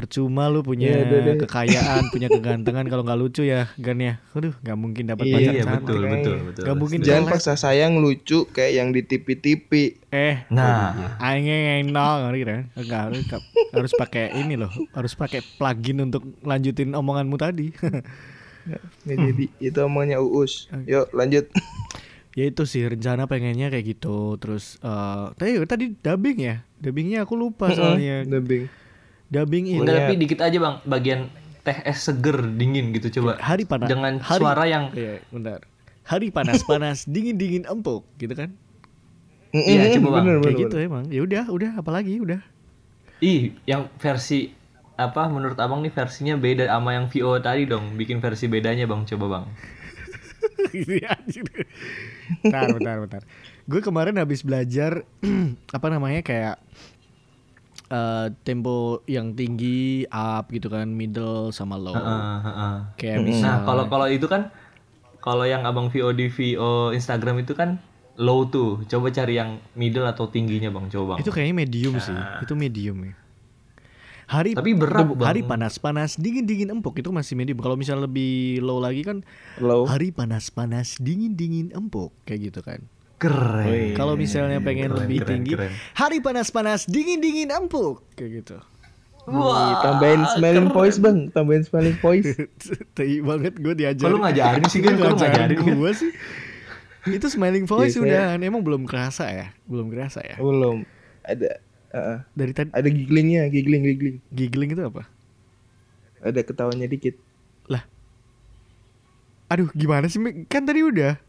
Speaker 3: Percuma lu punya
Speaker 2: Ya, udah deh.
Speaker 3: kekayaan, punya kegantengan kalau nggak lucu ya, Gan ya. Aduh, nggak mungkin dapat
Speaker 2: Iya,
Speaker 3: pacar
Speaker 1: Iya,
Speaker 3: cantik.
Speaker 1: betul, betul, betul.
Speaker 3: Gak mungkin
Speaker 2: Jangan
Speaker 3: jelek.
Speaker 2: paksa sayang lucu kayak yang di TV-TV.
Speaker 3: Eh,
Speaker 1: Nah,
Speaker 3: aing enak ngerti kan? Enggak harus harus pakai ini loh, harus pakai plugin untuk lanjutin omonganmu tadi.
Speaker 2: Nggak jadi itu omongnya Uus. Yuk lanjut.
Speaker 3: ya itu sih rencana pengennya kayak gitu terus eh tadi tadi dubbing ya dubbingnya aku lupa soalnya
Speaker 2: Dubbing.
Speaker 3: Dubbing ini
Speaker 1: Udah tapi dikit aja bang, bagian teh es seger dingin gitu coba.
Speaker 3: hari panas.
Speaker 1: Dengan
Speaker 3: hari,
Speaker 1: suara yang
Speaker 3: iya bentar hari panas panas dingin dingin empuk gitu kan?
Speaker 1: Iya, coba, Bang.
Speaker 2: bener,
Speaker 3: kayak
Speaker 2: bener,
Speaker 3: gitu emang. Ya udah udah. Apalagi udah.
Speaker 1: Ih yang versi apa menurut abang nih versinya beda sama yang VO tadi dong. Bikin versi bedanya bang, coba bang.
Speaker 3: Bentar, bentar, bentar. Gue kemarin habis belajar apa namanya kayak eh, tempo yang tinggi, up gitu kan, middle sama low.
Speaker 1: Heeh, heeh.
Speaker 3: Kayak
Speaker 1: Nah
Speaker 3: misal
Speaker 1: kalau kalau itu kan kalau yang abang VO di VO Instagram itu kan low tuh. Coba cari yang middle atau tingginya bang, coba bang.
Speaker 3: itu kayaknya medium sih. Itu medium ya. Hari
Speaker 1: Tapi berat, Bang.
Speaker 3: hari panas-panas, dingin-dingin empuk itu masih medium. Kalau misalnya lebih low lagi kan
Speaker 2: Low.
Speaker 3: hari panas-panas, dingin-dingin empuk kayak gitu kan.
Speaker 1: Keren.
Speaker 3: Kalau misalnya pengen
Speaker 1: Keren,
Speaker 3: lebih
Speaker 1: keren,
Speaker 3: tinggi,
Speaker 1: keren.
Speaker 3: hari panas-panas, dingin-dingin empuk kayak gitu.
Speaker 2: Wih, tambahin smelling voice bang, tambahin smelling voice.
Speaker 3: Tai banget gue diajarin.
Speaker 1: Kalau ngajarin sih kan, kalau ngajarin kan.
Speaker 3: gue sih. Itu smiling voice
Speaker 2: Biasanya-
Speaker 3: udah, emang belum kerasa ya? Belum kerasa ya?
Speaker 2: Belum. Ada uh,
Speaker 3: Dari tadi
Speaker 2: ada gigglingnya, giggling, giggling.
Speaker 3: giggling itu apa?
Speaker 2: Ada ketawanya dikit.
Speaker 3: Lah. Aduh, gimana sih? Kan tadi udah.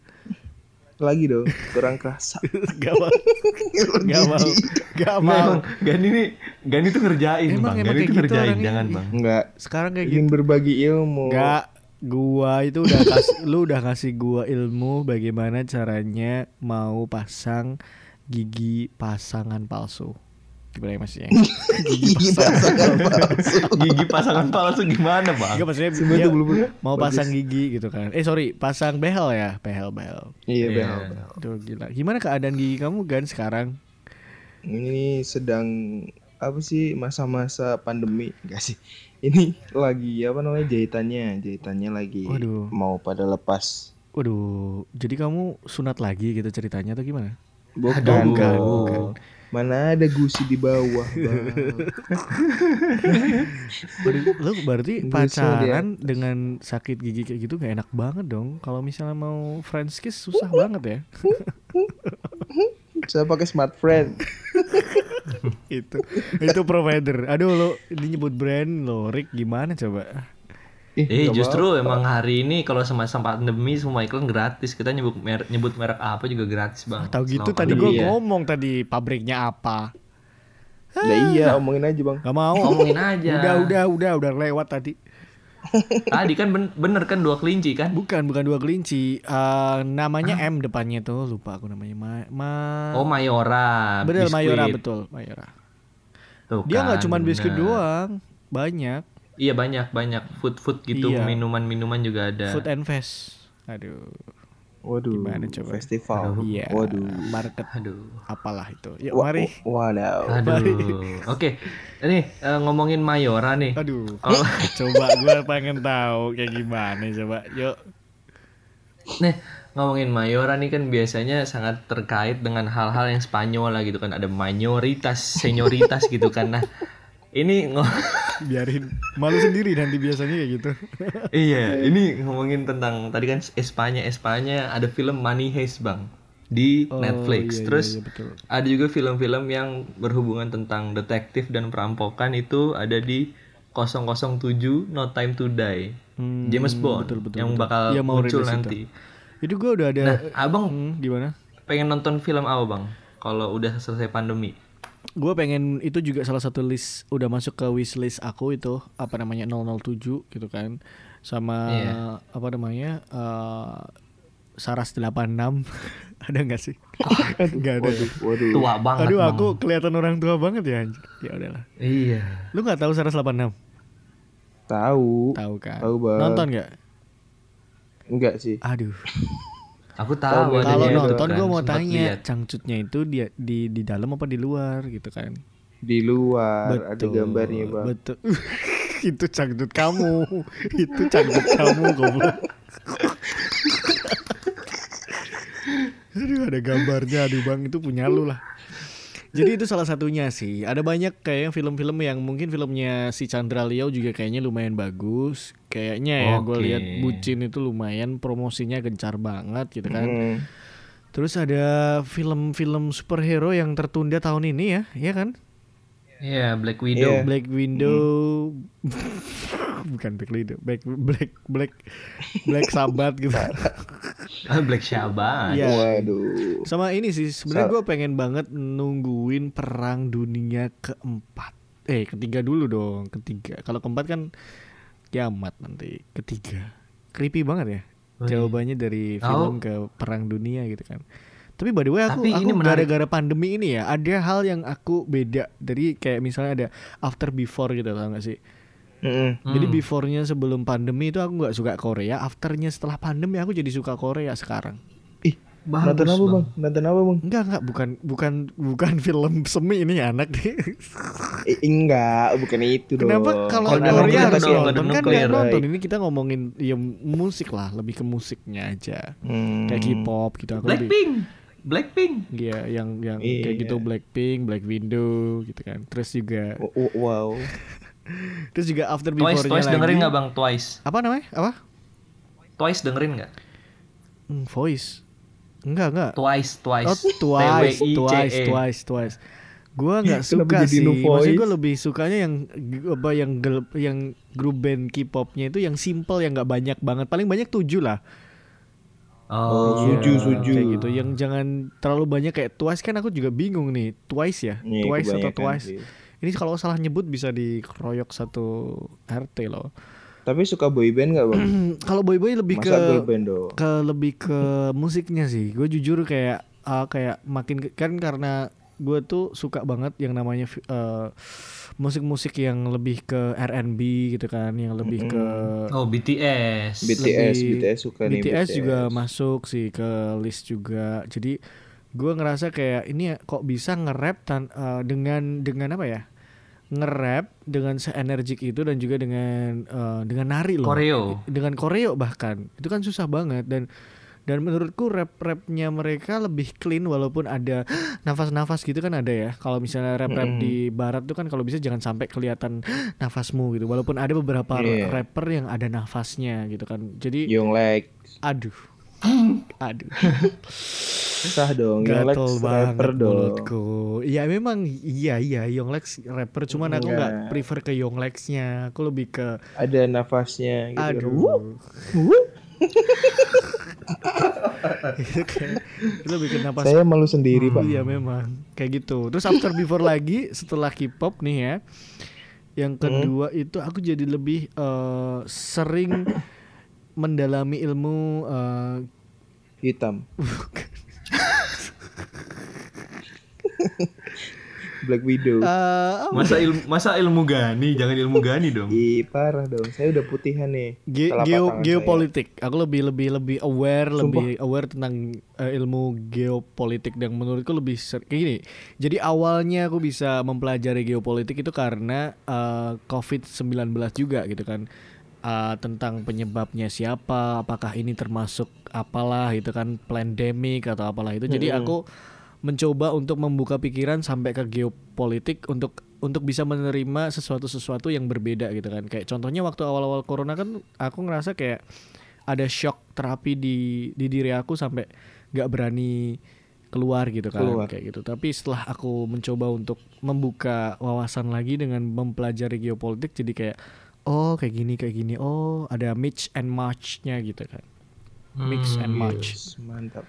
Speaker 2: Lagi dong, kurang kerasa.
Speaker 3: Gak mau. Gak mau. Gak
Speaker 1: Nggak,
Speaker 3: mau.
Speaker 1: emang Gani nih Gani tuh ngerjain
Speaker 3: Emang-
Speaker 1: bang
Speaker 3: emang
Speaker 1: Gani tuh
Speaker 3: gitu
Speaker 1: ngerjain jangan bang
Speaker 2: Enggak.
Speaker 3: Sekarang kayak gitu.
Speaker 2: Ingin berbagi ilmu.
Speaker 3: Enggak, gua itu udah kasih lu udah kasih gua ilmu bagaimana caranya mau pasang gigi pasangan palsu. Gimana ya maksudnya? gigi pasangan palsu.
Speaker 1: Gigi pasangan palsu gimana bang
Speaker 3: Enggak maksudnya dia
Speaker 2: belum
Speaker 3: mau pasang gigi gitu kan. Eh sorry, pasang behel ya, behel behel.
Speaker 2: Iya,
Speaker 1: Iya.
Speaker 2: behel, behel.
Speaker 3: Tuh gila. Gimana keadaan gigi kamu gan sekarang?
Speaker 2: Ini sedang apa sih masa-masa pandemi enggak sih? Ini lagi apa namanya jahitannya, jahitannya lagi
Speaker 3: Waduh.
Speaker 2: mau pada lepas.
Speaker 3: Waduh, jadi kamu sunat lagi gitu ceritanya atau gimana?
Speaker 2: Bukan,
Speaker 1: Aduh.
Speaker 2: bukan,
Speaker 3: Bukan.
Speaker 2: Mana ada gusi di bawah.
Speaker 3: Waduh, lu berarti
Speaker 2: Gusul
Speaker 3: pacaran dengan sakit gigi kayak gitu gak enak banget dong. Kalau misalnya mau French kiss susah banget ya.
Speaker 2: Saya pakai smart friend.
Speaker 3: itu itu provider. Aduh lo ini nyebut brand lo, Rick gimana coba?
Speaker 1: Eh
Speaker 2: nggak
Speaker 1: justru emang hari ini kalau semasa pandemi semua iklan gratis kita nyebut merek nyebut merek apa juga gratis bang.
Speaker 3: Tahu gitu
Speaker 1: Selama
Speaker 3: tadi gua
Speaker 2: Iya.
Speaker 3: ngomong tadi pabriknya apa.
Speaker 2: Lah iya, omongin aja, Bang.
Speaker 3: Gak mau.
Speaker 1: Ngomongin aja.
Speaker 3: Udah udah udah udah lewat tadi.
Speaker 1: Tadi kan ben- bener kan dua kelinci kan?
Speaker 3: Bukan bukan dua kelinci. Eh, namanya M depannya tuh lupa aku namanya. Ma, ma-
Speaker 1: Oh Mayora.
Speaker 3: Bener
Speaker 1: biskuit.
Speaker 3: Mayora betul Mayora.
Speaker 1: Tuh
Speaker 3: Dia nggak
Speaker 1: kan,
Speaker 3: cuma biskuit doang, banyak.
Speaker 1: Iya banyak banyak food food gitu
Speaker 3: Iya.
Speaker 1: minuman minuman juga ada.
Speaker 3: Food and Fest. Aduh.
Speaker 2: Waduh.
Speaker 3: Gimana coba?
Speaker 2: Festival.
Speaker 3: Iya.
Speaker 2: Waduh.
Speaker 3: Market
Speaker 1: Aduh.
Speaker 3: apalah itu. Yuk
Speaker 2: Wa-
Speaker 3: mari.
Speaker 2: Wadaw.
Speaker 1: Aduh. Oke. Ini eh, ngomongin Mayora nih.
Speaker 3: Aduh.
Speaker 1: Kalau
Speaker 3: coba gua pengen tahu kayak gimana coba. Yuk.
Speaker 1: nih ngomongin Mayora nih kan biasanya sangat terkait dengan hal-hal yang Spanyol lah gitu kan ada mayoritas, senioritas gitu kan. Nah, ini
Speaker 3: Biarin malu sendiri nanti biasanya kayak gitu.
Speaker 1: iya, ini ngomongin tentang tadi kan Espanya, Espanya ada film Money Heist, Bang. Di
Speaker 3: Oh,
Speaker 1: Netflix.
Speaker 3: iya, iya,
Speaker 1: Terus
Speaker 3: iya, betul.
Speaker 1: ada juga film-film yang berhubungan tentang detektif dan perampokan itu ada di 007 No Time to Die.
Speaker 3: Hmm,
Speaker 1: James Bond
Speaker 3: betul, betul,
Speaker 1: yang
Speaker 3: betul.
Speaker 1: bakal
Speaker 3: Iya, mau
Speaker 1: muncul
Speaker 3: rilis itu.
Speaker 1: nanti.
Speaker 3: Itu gua udah ada
Speaker 1: Nah, Abang
Speaker 3: Hmm, gimana?
Speaker 1: pengen nonton film apa, Bang? Kalau udah selesai pandemi.
Speaker 3: Gue pengen itu juga salah satu list udah masuk ke wishlist aku itu apa namanya 007 gitu kan sama
Speaker 1: Iya.
Speaker 3: apa namanya eh, Saras 86 ada nggak sih? Nggak ada. ya?
Speaker 2: Waduh.
Speaker 1: Tua banget,
Speaker 3: Aduh
Speaker 1: Bang.
Speaker 3: aku kelihatan orang tua banget ya anjir. Ya udahlah.
Speaker 1: Iya.
Speaker 3: Lu nggak tahu Saras 86?
Speaker 2: Tahu.
Speaker 3: Tahu kan?
Speaker 2: Tahu, Bang.
Speaker 3: Nonton nggak?
Speaker 2: Enggak sih.
Speaker 3: Aduh.
Speaker 1: Aku tahu
Speaker 3: Kalau nonton
Speaker 1: kan,
Speaker 3: gue mau
Speaker 1: sempat
Speaker 3: tanya
Speaker 1: lihat.
Speaker 3: cangcutnya itu dia di di dalam apa di luar gitu kan?
Speaker 2: Di luar ada gambarnya, Bang.
Speaker 3: Betul. itu cangcut kamu. itu cangcut kamu goblok. Aduh ada gambarnya aduh Bang itu punya lu lah. Jadi itu salah satunya sih. Ada banyak kayak film-film yang mungkin filmnya si Chandra Liao juga kayaknya lumayan bagus. Kayaknya ya gue
Speaker 1: Oke.
Speaker 3: lihat Bucin itu lumayan promosinya gencar banget gitu kan.
Speaker 2: Hmm.
Speaker 3: Terus ada film-film superhero yang tertunda tahun ini ya, ya kan?
Speaker 1: Iya, Black Widow.
Speaker 2: Iya.
Speaker 3: Black Window, bukan Black Widow, Black Black Black Black Sabbath gitu.
Speaker 1: Black Shaban.
Speaker 3: Iya.
Speaker 2: Waduh.
Speaker 3: Sama ini sih, sebenarnya gue pengen banget nungguin perang dunia keempat. Eh, ketiga dulu dong, ketiga. Kalau keempat kan kiamat nanti. Ketiga, creepy banget ya.
Speaker 1: Oh, iya.
Speaker 3: Jawabannya dari film ke perang dunia gitu kan. Tapi by the way aku,
Speaker 1: Tapi
Speaker 3: aku gara-gara pandemi ini ya ada hal yang aku beda dari kayak misalnya ada after before gitu tau gak sih?
Speaker 2: Mm-mm.
Speaker 3: Jadi
Speaker 1: Hmm.
Speaker 3: before-nya sebelum pandemi itu aku nggak suka Korea, afternya setelah pandemi aku jadi suka Korea sekarang.
Speaker 1: Bagus,
Speaker 2: nonton apa
Speaker 1: Bang.
Speaker 2: bang? Nonton apa bang?
Speaker 3: Enggak enggak bukan bukan bukan film semi ini anak nih.
Speaker 2: Eh, enggak, bukan itu dong.
Speaker 3: Kenapa kalau Korea
Speaker 2: kita
Speaker 3: harus nonton kan nggak nonton ini kita ngomongin ya musik lah lebih ke musiknya aja
Speaker 2: Hmm.
Speaker 3: kayak K-pop gitu aku lebih
Speaker 1: Blackpink. Blackpink.
Speaker 3: Iya yang yang kayak
Speaker 2: Iya.
Speaker 3: gitu Blackpink, Black Window gitu kan. Terus juga
Speaker 2: W- w- Wow.
Speaker 3: terus juga after
Speaker 1: Twice,
Speaker 3: before-nya
Speaker 1: Twice
Speaker 3: lagi.
Speaker 1: dengerin nggak bang? Twice.
Speaker 3: Apa namanya? Apa?
Speaker 1: Twice dengerin nggak?
Speaker 3: Hmm, voice. Enggak enggak.
Speaker 1: Twice, Twice.
Speaker 3: Oh, twice,
Speaker 1: T-W-I-C-E.
Speaker 3: twice, twice, twice. Gua nggak suka sih. Maksudnya gue lebih sukanya yang apa yang yang grup band K-popnya itu yang simple yang nggak banyak banget. Paling banyak tujuh lah.
Speaker 2: Oh,
Speaker 3: Iya,
Speaker 2: Suju, suju.
Speaker 3: Kayak gitu. Yang jangan terlalu banyak kayak Twice kan aku juga bingung nih. Twice ya?
Speaker 2: Iya,
Speaker 3: Twice atau Twice?
Speaker 2: sih.
Speaker 3: Ini kalau salah nyebut bisa dikeroyok satu RT loh.
Speaker 2: Tapi suka boyband nggak bang?
Speaker 3: kalau boy boy lebih
Speaker 2: Masa
Speaker 3: ke
Speaker 2: band
Speaker 3: ke lebih ke musiknya sih. Gue jujur kayak uh, kayak makin ke- kan karena gue tuh suka banget yang namanya uh, musik-musik yang lebih ke R&B gitu kan, yang lebih ke
Speaker 1: Oh, BTS.
Speaker 2: BTS,
Speaker 3: lebih-
Speaker 2: BTS suka nih
Speaker 3: BTS juga masuk sih ke list juga. Jadi gue ngerasa kayak ini ya, kok bisa nge-rap tan- uh, dengan dengan apa ya? Nge-rap dengan seenergik itu dan juga dengan uh, dengan nari loh.
Speaker 1: Koreo.
Speaker 3: Dengan koreo bahkan. Itu kan susah banget dan dan menurutku rap-rapnya mereka lebih clean walaupun ada nafas-nafas gitu kan ada ya. Kalau misalnya rap-rap di barat tuh kan kalau bisa jangan sampai kelihatan nafasmu gitu. Walaupun ada beberapa
Speaker 2: Iya.
Speaker 3: rapper yang ada nafasnya gitu kan. Jadi
Speaker 2: Young Lex.
Speaker 3: Aduh. Aduh.
Speaker 2: Sah dong, Young Lex
Speaker 3: Gatel
Speaker 2: rapper
Speaker 3: banget
Speaker 2: dong.
Speaker 3: mulutku. Iya memang iya iya Yonglex rapper cuman aku nggak
Speaker 2: Enggak.
Speaker 3: prefer ke Yonglexnya. Aku lebih ke
Speaker 2: Ada nafasnya gitu.
Speaker 3: aduh. itu lebih ke napas
Speaker 2: Saya malu sendiri pak.
Speaker 3: Iya memang kayak gitu. Terus after before lagi setelah K-pop nih ya. Yang kedua itu aku jadi lebih eh, sering mendalami ilmu eh,
Speaker 2: Hitam. Black Widow.
Speaker 3: apa
Speaker 1: Masa ilmu masa ilmu gani, jangan ilmu gani dong.
Speaker 2: Ih parah dong. Saya udah putihan nih.
Speaker 3: Ge- geo geopolitik. Aku lebih lebih lebih aware,
Speaker 2: Sumpah.
Speaker 3: lebih aware tentang eh, ilmu geopolitik dan menurutku lebih ser- kayak gini. Jadi awalnya aku bisa mempelajari geopolitik itu karena eh, COVID-19 juga gitu kan. Eh, tentang penyebabnya siapa, apakah ini termasuk apalah itu kan pandemic atau apalah itu. Jadi aku mencoba untuk membuka pikiran sampai ke geopolitik untuk untuk bisa menerima sesuatu-sesuatu yang berbeda gitu kan. Kayak contohnya waktu awal-awal corona kan aku ngerasa kayak ada shock terapi di di diri aku sampai nggak berani keluar gitu kan
Speaker 2: Keluar.
Speaker 3: kayak gitu. Tapi setelah aku mencoba untuk membuka wawasan lagi dengan mempelajari geopolitik jadi kayak oh kayak gini kayak gini. Oh, ada mix and match-nya gitu kan. Mix and match.
Speaker 2: Yes, mantap.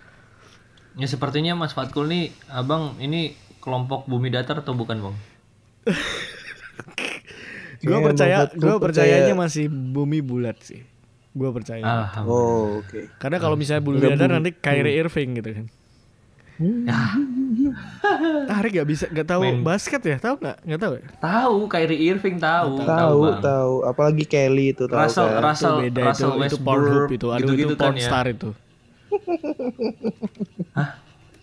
Speaker 1: Ya sepertinya Mas Fatkul nih, abang ini kelompok bumi datar atau bukan bang?
Speaker 3: Gue
Speaker 2: Kayaknya
Speaker 3: percaya, gue percayanya
Speaker 2: percaya-
Speaker 3: masih bumi bulat sih. Gue percaya.
Speaker 2: Oh oke.
Speaker 3: Karena kalau misalnya bulu
Speaker 2: Udah
Speaker 3: datar
Speaker 2: bumi.
Speaker 3: nanti Kyrie Irving gitu kan. Ah, Ari gak bisa gak tahu
Speaker 1: Main-
Speaker 3: basket ya? Tahu nggak? Nggak tahu ya?
Speaker 1: Tahu Kyrie Irving tahu,
Speaker 2: Tahu tahu. Apalagi Kelly itu tahu
Speaker 1: Russell,
Speaker 2: kan.
Speaker 1: Russell,
Speaker 3: itu beda
Speaker 1: Russell
Speaker 3: itu, itu itu. Aduh
Speaker 1: gitu-gitu
Speaker 3: itu
Speaker 1: kan
Speaker 3: porn
Speaker 1: ya.
Speaker 3: star itu.
Speaker 1: Hah?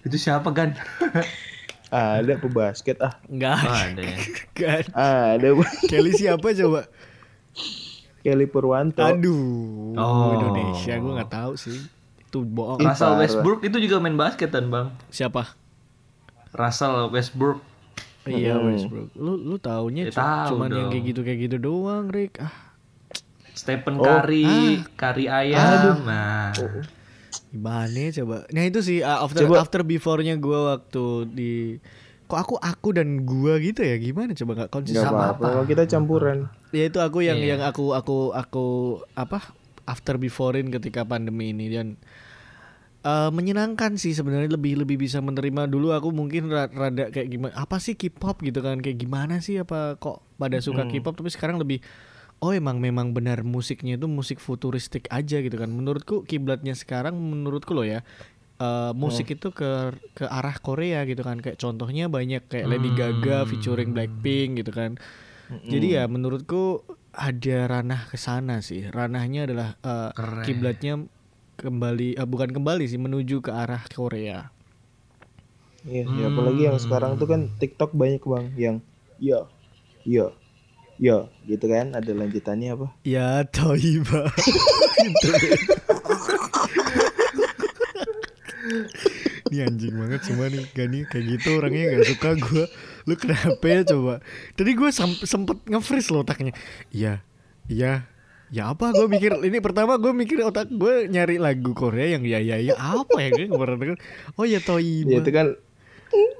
Speaker 1: Itu siapa kan?
Speaker 2: Ada pebasket ah.
Speaker 3: Enggak
Speaker 1: Oh,
Speaker 3: ada.
Speaker 1: ada ya.
Speaker 3: Nggak ada.
Speaker 2: Ada
Speaker 3: Kelly siapa coba?
Speaker 2: Kelly Purwanto.
Speaker 3: Aduh,
Speaker 1: Oh.
Speaker 3: Indonesia gue nggak tahu sih. Itu bohong.
Speaker 1: Russell. Westbrook itu juga main basket kan bang?
Speaker 3: Siapa?
Speaker 1: Russell Westbrook.
Speaker 3: Iya
Speaker 2: Hmm.
Speaker 3: Westbrook. Lu lu taunya
Speaker 1: Ya, tahu
Speaker 3: cuman yang
Speaker 1: dong.
Speaker 3: kayak gitu kayak gitu doang, Rick. Ah,
Speaker 1: Stephen
Speaker 2: Oh.
Speaker 1: Curry, Curry ayam. Nah,
Speaker 3: Gimana ya coba? Nah itu sih uh, after
Speaker 2: Coba.
Speaker 3: after before-nya gue waktu di kok aku aku dan gua gitu ya gimana coba nggak
Speaker 2: Gak
Speaker 3: konsisten
Speaker 2: apa-apa kalau kita campuran.
Speaker 3: ya itu aku yang
Speaker 1: Iya.
Speaker 3: yang aku aku aku apa after beforein ketika pandemi ini dan eh, menyenangkan sih sebenarnya lebih lebih bisa menerima. Dulu aku mungkin ra- rada kayak gimana apa sih K-pop gitu kan kayak gimana sih apa kok pada suka K-pop? Tapi sekarang lebih oh emang memang benar musiknya itu musik futuristik aja gitu kan. Menurutku kiblatnya sekarang menurutku loh ya eh, musik itu ke ke arah Korea gitu kan. Kayak contohnya banyak kayak Lady Gaga featuring Blackpink gitu kan. Jadi ya menurutku ada ranah ke sana sih. Ranahnya adalah eh,
Speaker 1: Keren.
Speaker 3: kiblatnya kembali eh, bukan kembali sih menuju ke arah Korea.
Speaker 2: Iya, ya apalagi yang sekarang tuh kan TikTok banyak bang yang ya, ya, ya, gitu kan. Ada lanjutannya apa?
Speaker 3: Ya Toiba. Ini anjing banget semua nih Gani kayak gitu orangnya gak suka gue Lu kenapa ya coba Tadi gue sempet nge-freeze loh otaknya Iya Iya Ya apa gue mikir Ini pertama gue mikir otak gue nyari lagu Korea yang ya ya ya Apa ya gue pernah denger Oh ya Toiba
Speaker 2: Ya itu kan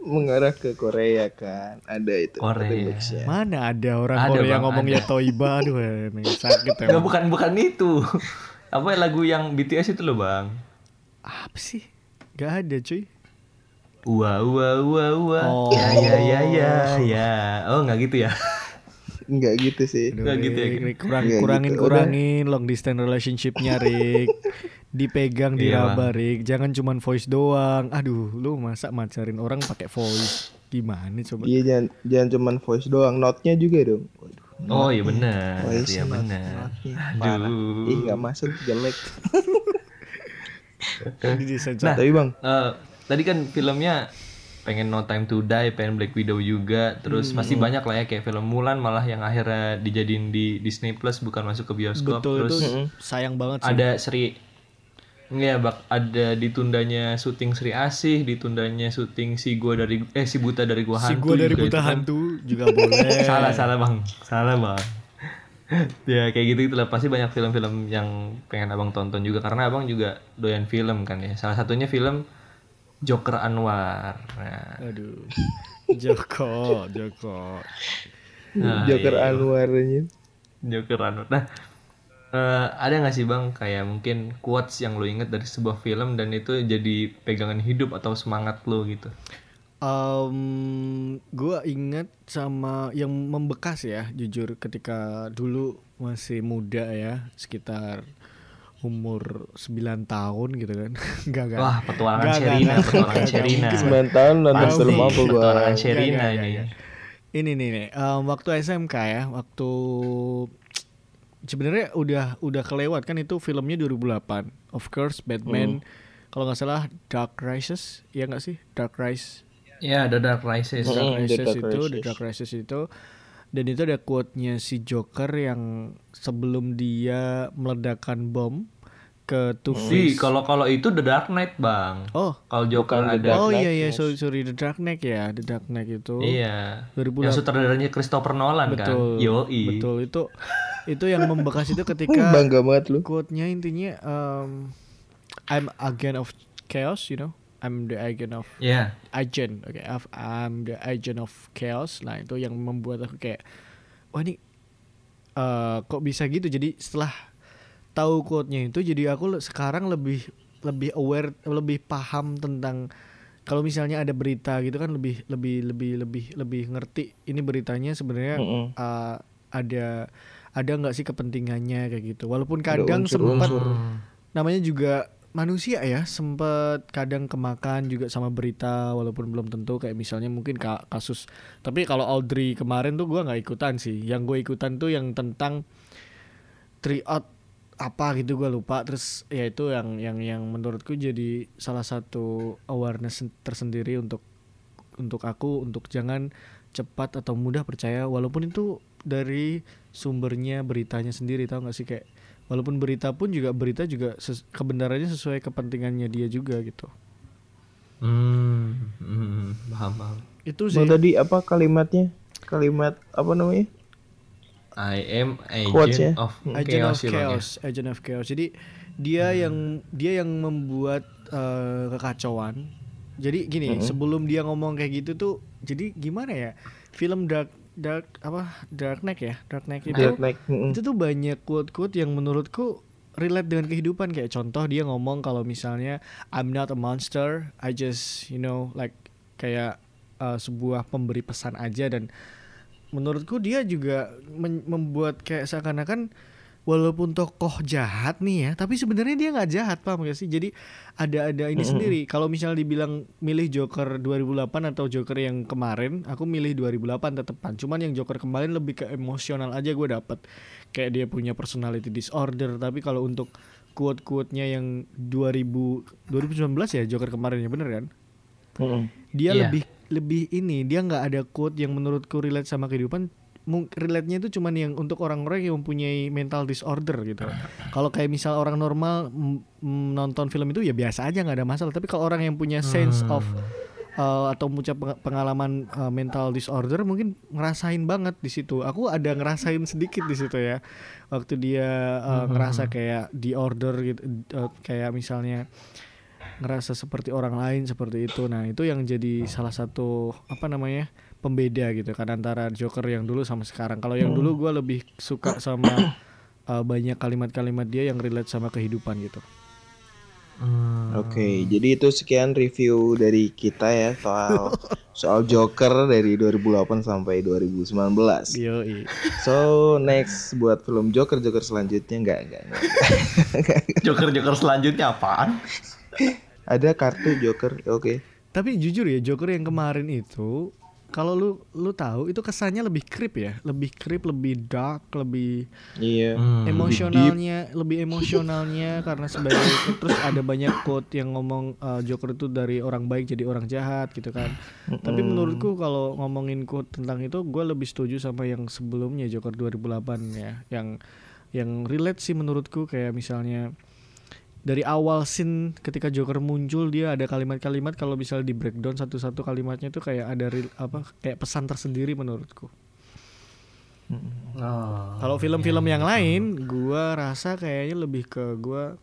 Speaker 2: mengarah ke Korea kan. Ada itu.
Speaker 1: Korea.
Speaker 2: remixnya.
Speaker 3: Mana ada orang
Speaker 1: Ada,
Speaker 3: Korea
Speaker 1: Bang,
Speaker 3: ngomong
Speaker 1: ada.
Speaker 3: ya Toiba Aduh ini sakit
Speaker 1: Nggak
Speaker 3: emang
Speaker 1: bukan bukan itu. Apa lagu yang BTS itu loh bang?
Speaker 3: Apa sih Gak ada cuy
Speaker 1: Wah wah wah wah.
Speaker 3: Oh.
Speaker 1: Ya ya ya ya ya. Oh nggak gitu ya?
Speaker 2: Enggak gitu sih.
Speaker 3: Aduh,
Speaker 1: Nggak gitu ya,
Speaker 3: Rick. Rick, kurang,
Speaker 2: Nggak
Speaker 3: kurangin
Speaker 2: gitu,
Speaker 3: kurangin long distance relationshipnya Rick dipegang
Speaker 1: Iya,
Speaker 3: diraba Rick jangan cuman voice doang aduh lu masa macarin orang pakai voice gimana coba
Speaker 2: Iya jangan jangan cuman voice doang, note-nya juga dong. Waduh.
Speaker 1: Oh iya benar.
Speaker 2: Voice
Speaker 1: Iya benar. Aduh.
Speaker 2: Ih nggak masuk jelek.
Speaker 3: Disensor.
Speaker 2: Tapi bang,
Speaker 1: Eh, tadi kan filmnya pengen No Time to Die, pengen Black Widow juga, terus masih banyak lah ya kayak film Mulan malah yang akhirnya dijadiin di Disney Plus bukan masuk ke bioskop.
Speaker 3: betul
Speaker 1: terus
Speaker 3: itu sayang banget sih
Speaker 1: ada Sri Iya, bak ada ditundanya syuting Sri Asih, ditundanya syuting si gua dari eh si buta dari gua
Speaker 3: si
Speaker 1: hantu.
Speaker 3: gua dari buta
Speaker 1: kan.
Speaker 3: hantu juga boleh
Speaker 1: salah salah bang, salah bang. ya kayak gitu itulah pasti banyak film-film yang pengen abang tonton juga karena abang juga doyan film kan ya. Salah satunya film Joker Anwar. Nah,
Speaker 3: aduh Joko Joko
Speaker 1: Nah,
Speaker 2: Joker
Speaker 1: iya.
Speaker 2: Anwarnya.
Speaker 1: Joker Anwar. Nah, eh, ada nggak sih bang kayak mungkin quotes yang lo inget dari sebuah film dan itu jadi pegangan hidup atau semangat lo gitu?
Speaker 3: Um, gua ingat sama yang membekas ya, jujur ketika dulu masih muda ya, sekitar umur 9 tahun gitu kan. Enggak enggak.
Speaker 1: Wah, petualangan
Speaker 3: Nggak, nggak,
Speaker 1: Sherina,
Speaker 3: nggak,
Speaker 1: petualangan
Speaker 3: nggak,
Speaker 1: Sherina.
Speaker 3: nggak,
Speaker 2: 9 tahun nonton
Speaker 1: Pasti,
Speaker 2: film apa
Speaker 1: petualangan
Speaker 2: bang?
Speaker 1: Sherina
Speaker 3: Nggak, nggak,
Speaker 1: ini.
Speaker 3: nggak, Ini nih nih, um, waktu SMK ya, waktu sebenarnya udah udah kelewat kan itu filmnya 2008. Of course Batman kalau nggak salah Dark Rises, ya nggak sih? Dark Rise
Speaker 1: Ya, The Dark Rises.
Speaker 2: Hmm.
Speaker 3: Dark
Speaker 2: The
Speaker 3: Rises
Speaker 2: Dark
Speaker 3: itu, The. Dark Rises itu dan itu ada quote-nya si Joker yang sebelum dia meledakkan bom ke Two
Speaker 1: Di
Speaker 3: Face.
Speaker 1: kalau kalau itu The Dark Knight, Bang.
Speaker 3: Oh,
Speaker 1: Kalau Joker
Speaker 2: Bukan The
Speaker 1: ada
Speaker 2: Dark
Speaker 3: oh iya iya sorry, sorry The Dark Knight ya, The Dark Knight itu.
Speaker 1: Iya.
Speaker 3: 2008.
Speaker 1: Yang sutradaranya Christopher Nolan
Speaker 3: Betul.
Speaker 1: kan. Yoi.
Speaker 3: Betul itu itu yang membekas itu ketika
Speaker 2: Bangga banget lu.
Speaker 3: quote-nya intinya um, I'm agent of chaos, you know. I'm the agent of
Speaker 1: Iya.
Speaker 3: agent, oke. I've- I'm the agent of chaos. Nah itu yang membuat aku kayak, wah ini eh, kok bisa gitu. Jadi setelah tahu quote-nya itu, jadi aku sekarang lebih lebih aware, lebih paham tentang kalau misalnya ada berita gitu kan lebih lebih lebih lebih lebih ngerti ini beritanya sebenarnya
Speaker 2: Mm-mm.
Speaker 3: eh, ada ada nggak sih kepentingannya kayak gitu. Walaupun
Speaker 2: Ada
Speaker 3: kadang sempat
Speaker 2: unsur-unsur.
Speaker 3: namanya juga manusia ya sempet kadang kemakan juga sama berita walaupun belum tentu kayak misalnya mungkin ka- kasus tapi kalau Audrey kemarin tuh gua nggak ikutan sih. Yang gue ikutan tuh yang tentang tryout apa gitu gua lupa. Terus ya itu yang yang yang menurutku jadi salah satu awareness sen- tersendiri untuk untuk aku untuk jangan cepat atau mudah percaya. Walaupun itu dari sumbernya beritanya sendiri tahu nggak sih? Kayak walaupun berita pun juga berita juga ses- kebenarannya sesuai kepentingannya dia juga gitu
Speaker 1: Hmm, hmm, paham paham.
Speaker 3: itu sih
Speaker 2: Bang tadi apa kalimatnya? Kalimat apa namanya?
Speaker 1: I am
Speaker 2: Quotes ya?
Speaker 1: agent of
Speaker 3: agent of
Speaker 1: chaos, sih, Bang, ya.
Speaker 3: chaos agent of chaos jadi dia yang dia yang membuat eh, kekacauan. Jadi gini, sebelum dia ngomong kayak gitu tuh, jadi gimana ya? Film Dark Dark apa Dark Knight ya? Dark Knight itu
Speaker 2: Dark Knight, mm-mm.
Speaker 3: itu tuh banyak quote-quote yang menurutku relate dengan kehidupan kayak contoh dia ngomong kalau misalnya I'm not a monster, I just you know like kayak uh, sebuah pemberi pesan aja dan menurutku dia juga membuat kayak seakan-akan walaupun tokoh jahat nih ya, tapi sebenarnya dia nggak jahat paham gak sih? Jadi ada ada ini sendiri. Kalau misalnya dibilang milih Joker 2008 atau Joker yang kemarin, aku milih 2008 tetepan. Cuman yang Joker kemarin lebih ke emosional aja gue dapet. Kayak dia punya personality disorder. Tapi kalau untuk quote-quote-nya yang 2000 2019 ya Joker kemarin ya bener kan?
Speaker 2: Mm-mm.
Speaker 3: dia
Speaker 1: Iya.
Speaker 3: lebih lebih ini dia nggak ada quote yang menurutku relate sama kehidupan relate-nya itu cuman yang untuk orang-orang yang mempunyai mental disorder gitu. Kalau kayak misal orang normal nonton film itu ya biasa aja nggak ada masalah. Tapi kalau orang yang punya sense of uh, atau punya peng- pengalaman uh, mental disorder mungkin ngerasain banget di situ. Aku ada ngerasain sedikit di situ ya. Waktu dia uh, ngerasa kayak diorder gitu uh, kayak misalnya ngerasa seperti orang lain seperti itu. Nah, itu yang jadi salah satu apa namanya? Pembeda gitu kan antara Joker yang dulu sama sekarang. Kalau yang dulu gua lebih suka sama uh, banyak kalimat-kalimat dia yang relate sama kehidupan gitu.
Speaker 1: Hmm.
Speaker 2: Oke, jadi itu sekian review dari kita ya soal soal Joker dari 2008 sampai 2019.
Speaker 3: Yo,
Speaker 2: So next buat film Joker Joker selanjutnya enggak enggak. enggak.
Speaker 1: Joker-joker selanjutnya apaan?
Speaker 2: Ada kartu Joker, oke.
Speaker 3: Tapi jujur ya Joker yang kemarin itu kalau lu lu tahu itu kesannya lebih creep ya, lebih creep, lebih dark, lebih
Speaker 2: Iya.
Speaker 1: Hmm.
Speaker 3: emosionalnya, lebih emosionalnya karena sebagai terus ada banyak quote yang ngomong uh, Joker itu dari orang baik jadi orang jahat gitu kan. Tapi menurutku kalau ngomongin quote tentang itu gue lebih setuju sama yang sebelumnya Joker 2008 ya, yang yang relate sih menurutku kayak misalnya dari awal scene ketika Joker muncul dia ada kalimat-kalimat kalau misalnya di breakdown satu-satu kalimatnya itu kayak ada real- apa kayak pesan tersendiri menurutku.
Speaker 1: Oh.
Speaker 3: Kalau film-film yang lain, gua rasa kayaknya lebih ke gua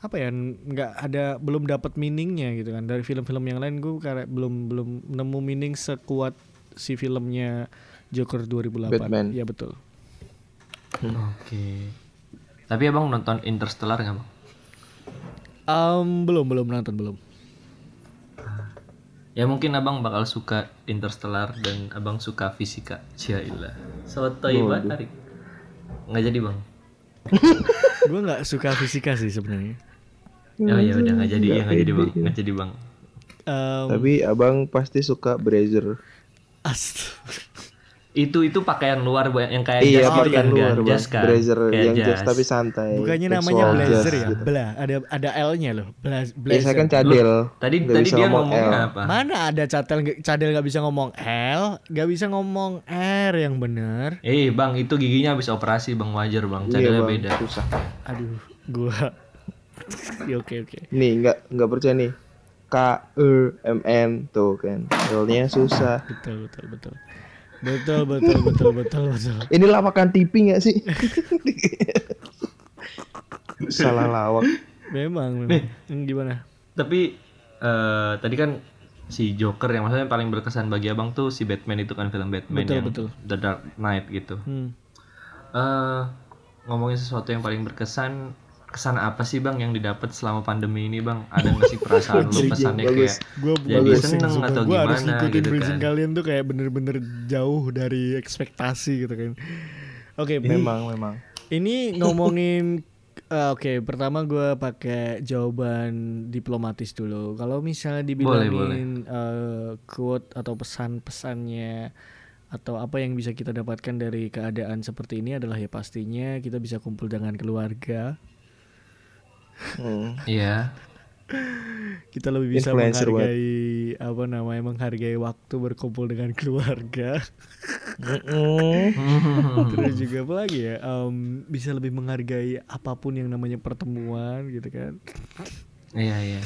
Speaker 3: apa ya nggak ada belum dapat meaningnya gitu kan dari film-film yang lain gue kayak belum belum nemu meaning sekuat si filmnya Joker 2008
Speaker 2: Batman.
Speaker 3: ya betul
Speaker 1: Oke. Tapi abang nonton Interstellar nggak bang?
Speaker 3: Em, belum belum nonton belum
Speaker 1: Ya mungkin abang bakal suka Interstellar dan abang suka fisika. Ciailah. Sotoy banget tarik. Nggak jadi bang.
Speaker 3: gue nggak suka fisika sih sebenarnya
Speaker 1: Ya ya udah nggak jadi ya nggak jadi bang. Nggak jadi bang.
Speaker 3: Em,
Speaker 2: Tapi abang pasti suka Brazer.
Speaker 3: ast-
Speaker 1: Itu itu pakaian luar Bu, yang kayak
Speaker 2: Iya,
Speaker 1: jas gitu
Speaker 2: pakaian
Speaker 1: kan,
Speaker 2: luar,
Speaker 1: kan? Jas kan?
Speaker 2: Blazer
Speaker 1: Kayak
Speaker 2: yang jas tapi santai.
Speaker 3: bukannya namanya blazer ya
Speaker 2: gitu.
Speaker 3: bla ada ada L-nya loh Bla,
Speaker 2: Ya,
Speaker 3: blazer
Speaker 2: saya kan cadel.
Speaker 1: Tadi
Speaker 2: Nggak
Speaker 1: tadi
Speaker 2: bisa
Speaker 1: dia
Speaker 2: ngomong L.
Speaker 1: apa?
Speaker 3: mana ada cadel cadel nggak bisa ngomong L nggak bisa ngomong R yang bener
Speaker 1: Eh bang itu giginya habis operasi bang wajar bang.
Speaker 2: Iya,
Speaker 1: Cadelnya
Speaker 2: Bang.
Speaker 1: beda.
Speaker 2: Susah.
Speaker 3: aduh gua Ya, oke oke
Speaker 2: Nih, nggak nggak percaya nih. K E M N tuh kan. L-nya susah.
Speaker 3: betul betul betul betul betul betul betul betul
Speaker 2: Ini lawakan TV nggak sih? Salah lawak.
Speaker 3: memang memang Hmm, gimana
Speaker 1: Tapi eh, tadi kan si Joker yang maksudnya paling berkesan bagi abang tuh si Batman itu kan film Batman
Speaker 3: Betul,
Speaker 1: yang
Speaker 3: betul.
Speaker 1: The Dark Knight gitu.
Speaker 3: hmm.
Speaker 1: eh ngomongin sesuatu yang paling berkesan kesan apa sih bang yang didapat selama pandemi ini bang? Ada nggak sih perasaan lu pesannya
Speaker 2: bagus.
Speaker 1: kayak
Speaker 3: Gua
Speaker 1: jadi seneng
Speaker 3: sumpah.
Speaker 1: atau
Speaker 3: Gua harus
Speaker 1: gimana
Speaker 3: ngikutin
Speaker 1: gitu kan?
Speaker 3: kalian tuh kayak bener-bener jauh dari ekspektasi gitu kan. Oke ini
Speaker 2: Memang, memang.
Speaker 3: ini ngomongin eh, oke pertama gua pakai jawaban diplomatis dulu. Kalau misalnya dibilangin eh, quote atau pesan-pesannya atau apa yang bisa kita dapatkan dari keadaan seperti ini adalah ya pastinya kita bisa kumpul dengan keluarga
Speaker 2: Hmm.
Speaker 1: iya
Speaker 3: kita lebih bisa
Speaker 2: Influencer
Speaker 3: menghargai apa namanya menghargai waktu berkumpul dengan keluarga
Speaker 2: Mm-mm.
Speaker 3: terus juga apa lagi ya em, bisa lebih menghargai apa pun yang namanya pertemuan gitu kan
Speaker 1: iya iya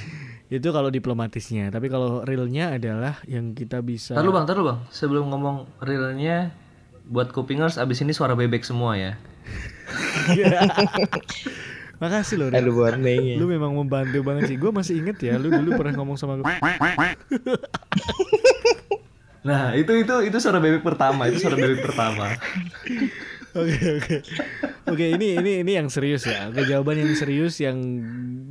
Speaker 3: itu kalau diplomatisnya tapi kalau realnya adalah yang kita bisa
Speaker 1: Taruh bang, taruh bang. Sebelum ngomong realnya, buat kupingers abis ini suara bebek semua ya.
Speaker 3: Makasih loh.
Speaker 2: Ada warningnya.
Speaker 3: Lu memang membantu banget sih. Gue masih inget ya, lu dulu pernah ngomong sama gue.
Speaker 1: Nah, itu itu itu suara bebek pertama, itu suara bebek pertama.
Speaker 3: Oke oke oke ini ini ini yang serius ya. Oke jawaban yang serius yang